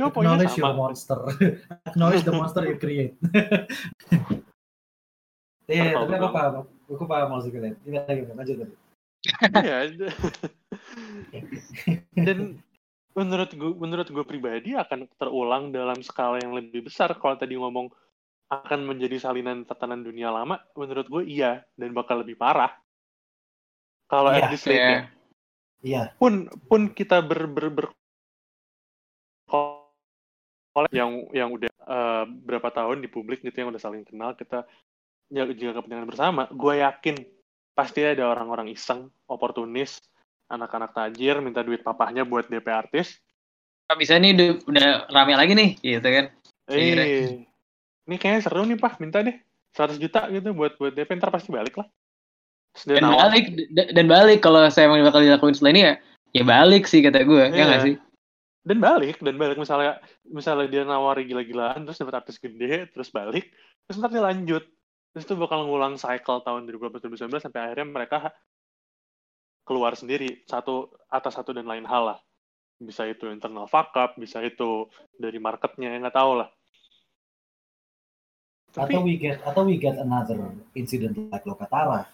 Cuma- poinnya Acknowledge your sama. monster. Acknowledge the monster you create. Iya, Betul, tapi aku paham. Aku paham maksud kalian. Gimana, gimana? Lanjut tadi. Iya. Dan menurut gue, menurut gue pribadi akan terulang dalam skala yang lebih besar. Kalau tadi ngomong akan menjadi salinan tatanan dunia lama, menurut gue iya dan bakal lebih parah. Kalau Iya, at this rate iya. ya. Iya. pun pun kita ber ber, ber yang yang udah eh, berapa tahun di publik gitu yang udah saling kenal kita jaga, jaga kepentingan bersama. Gue yakin pasti ada orang-orang iseng oportunis anak-anak tajir minta duit papahnya buat DP artis. Bisa nih udah, udah rame lagi nih, gitu kan? Eh ini kayaknya seru nih pak. Minta deh 100 juta gitu buat buat DP ntar pasti balik lah. Dan nawar- balik, dan balik. Kalau saya emang bakal dilakuin setelah ini ya, ya balik sih kata gue, ya Iya. nggak sih? Dan balik dan balik. Misalnya misalnya dia nawari gila-gilaan terus dapat artis gede terus balik terus ntar dia lanjut. Terus itu bakal ngulang cycle tahun 2018-2019 sampai akhirnya mereka keluar sendiri. Satu atas satu dan lain hal lah. Bisa itu internal fuck up bisa itu dari marketnya nggak tahu lah. Tapi Atau we get atau we get another incident like Lokatara.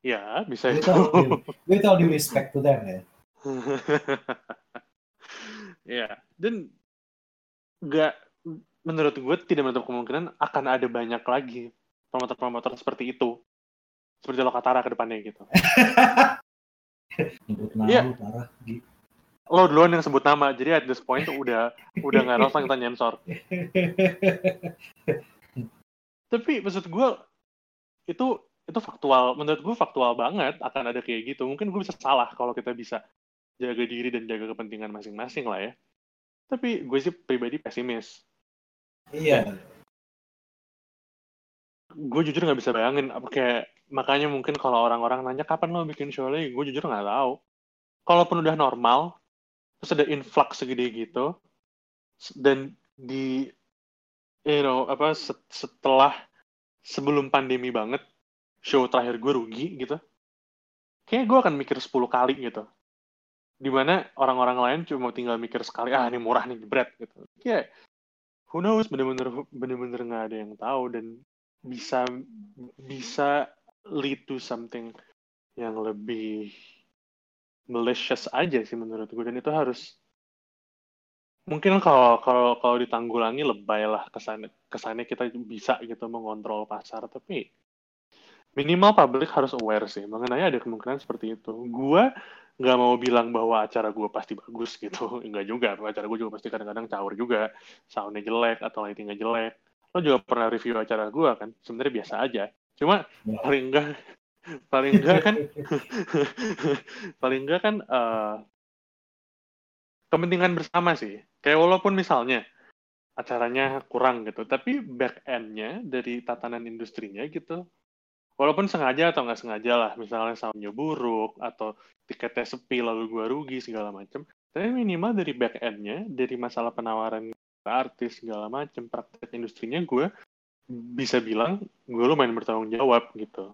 ya bisa With itu. all due, with all due respect to them ya. ya dan nggak menurut gue tidak menutup kemungkinan akan ada banyak lagi promotor-promotor seperti itu seperti Lokatara ke depannya gitu nama Iya. parah. Gi. lo duluan yang sebut nama jadi at this point udah udah nggak relevan kita nyensor tapi maksud gue itu itu faktual menurut gue faktual banget akan ada kayak gitu mungkin gue bisa salah kalau kita bisa jaga diri dan jaga kepentingan masing-masing lah ya tapi gue sih pribadi pesimis Iya. gue jujur nggak bisa bayangin apa kayak makanya mungkin kalau orang-orang nanya kapan lo bikin show lagi gue jujur nggak tahu kalaupun udah normal terus ada influx segede gitu dan di you know apa set- setelah sebelum pandemi banget show terakhir gue rugi gitu kayak gue akan mikir 10 kali gitu. Di mana orang-orang lain cuma tinggal mikir sekali, ah ini murah nih, bread gitu. Kayak, who knows, bener-bener bener-bener nggak ada yang tahu dan bisa bisa lead to something yang lebih malicious aja sih menurut gue dan itu harus mungkin kalau kalau kalau ditanggulangi lebay lah kesannya kesannya kita bisa gitu mengontrol pasar tapi minimal publik harus aware sih mengenai ada kemungkinan seperti itu. Gua nggak mau bilang bahwa acara gue pasti bagus gitu, enggak juga. Acara gue juga pasti kadang-kadang caur juga, soundnya jelek atau lightingnya jelek. Lo juga pernah review acara gue kan, sebenarnya biasa aja. Cuma ya. paling enggak, paling enggak kan, paling enggak kan uh, kepentingan bersama sih. Kayak walaupun misalnya acaranya kurang gitu, tapi back end-nya dari tatanan industrinya gitu walaupun sengaja atau nggak sengaja lah misalnya soundnya buruk atau tiketnya sepi lalu gua rugi segala macam tapi minimal dari back end-nya dari masalah penawaran artis segala macam praktek industrinya gue bisa bilang gue lumayan bertanggung jawab gitu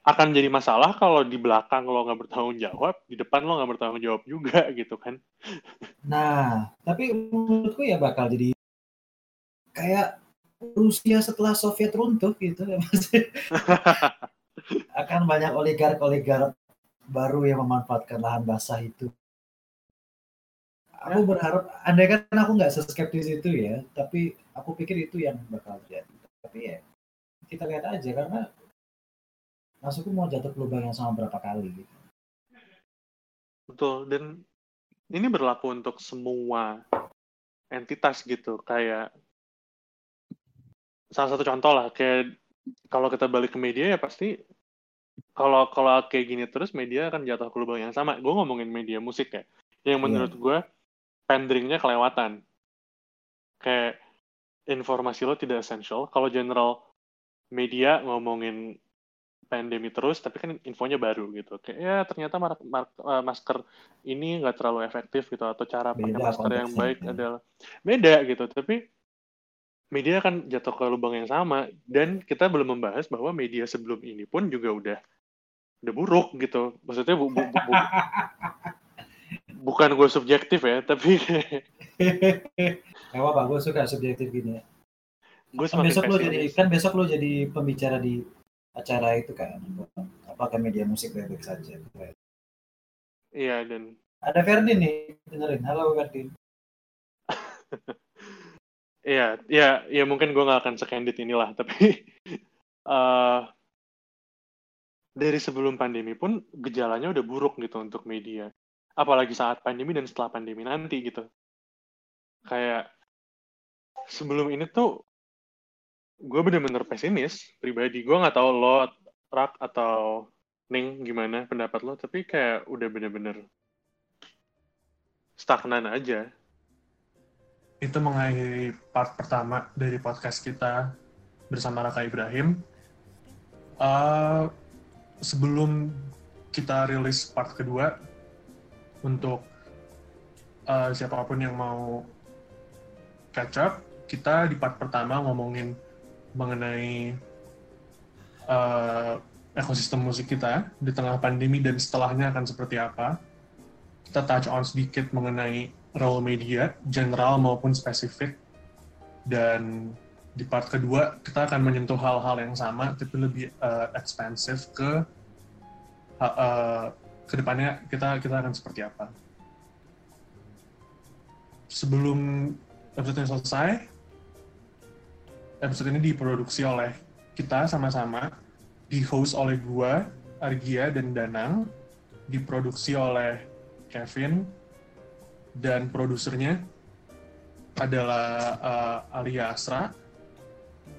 akan jadi masalah kalau di belakang lo nggak bertanggung jawab, di depan lo nggak bertanggung jawab juga gitu kan. Nah, tapi menurutku ya bakal jadi kayak Rusia setelah Soviet runtuh gitu akan banyak oligark-oligark baru yang memanfaatkan lahan basah itu. Aku berharap, andai kan aku nggak seskeptis itu ya, tapi aku pikir itu yang bakal jadi. Tapi ya kita lihat aja karena masukku mau jatuh ke lubang yang sama berapa kali gitu. Betul, dan ini berlaku untuk semua entitas gitu, kayak salah satu contoh lah kayak kalau kita balik ke media ya pasti kalau kalau kayak gini terus media akan jatuh ke lubang yang sama. Gue ngomongin media musik ya, yang iya. menurut gue penderingnya kelewatan. Kayak informasi lo tidak essential. Kalau general media ngomongin pandemi terus, tapi kan infonya baru gitu. Kayak ya ternyata mar mar eh, masker ini nggak terlalu efektif gitu atau cara pakai masker yang baik ya. adalah beda gitu. Tapi media akan jatuh ke lubang yang sama. Dan kita belum membahas bahwa media sebelum ini pun juga udah udah buruk gitu. Maksudnya bu, bu, bu, bu, bukan gue subjektif ya tapi Gak apa gue suka subjektif gini. Ya. Gue kan besok lo jadi kan besok lo jadi pembicara di acara itu kan apakah media musik baik-baik saja iya dan ada Ferdin nih dengerin. Halo Ferdin Iya, ya, ya mungkin gue gak akan sekendit inilah, tapi uh, dari sebelum pandemi pun gejalanya udah buruk gitu untuk media. Apalagi saat pandemi dan setelah pandemi nanti gitu. Kayak sebelum ini tuh gue bener-bener pesimis pribadi. Gue nggak tahu lo, Rak atau Ning gimana pendapat lo, tapi kayak udah bener-bener stagnan aja itu mengakhiri part pertama dari podcast kita bersama Raka Ibrahim. Uh, sebelum kita rilis part kedua, untuk uh, siapa pun yang mau catch up, kita di part pertama ngomongin mengenai uh, ekosistem musik kita di tengah pandemi dan setelahnya akan seperti apa. Kita touch on sedikit mengenai role media, general maupun spesifik. Dan di part kedua kita akan menyentuh hal-hal yang sama tapi lebih uh, expensive ke uh, uh, ke depannya kita kita akan seperti apa. Sebelum episode ini selesai, episode ini diproduksi oleh kita sama-sama, di host oleh gua, Argia dan Danang, diproduksi oleh Kevin, dan produsernya adalah uh, Alia Asra,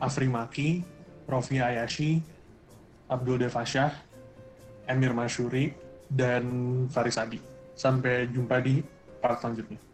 Afri Maki, Rofi Ayashi, Abdul Devasyah, Emir Masyuri, dan Faris Adi. Sampai jumpa di part selanjutnya.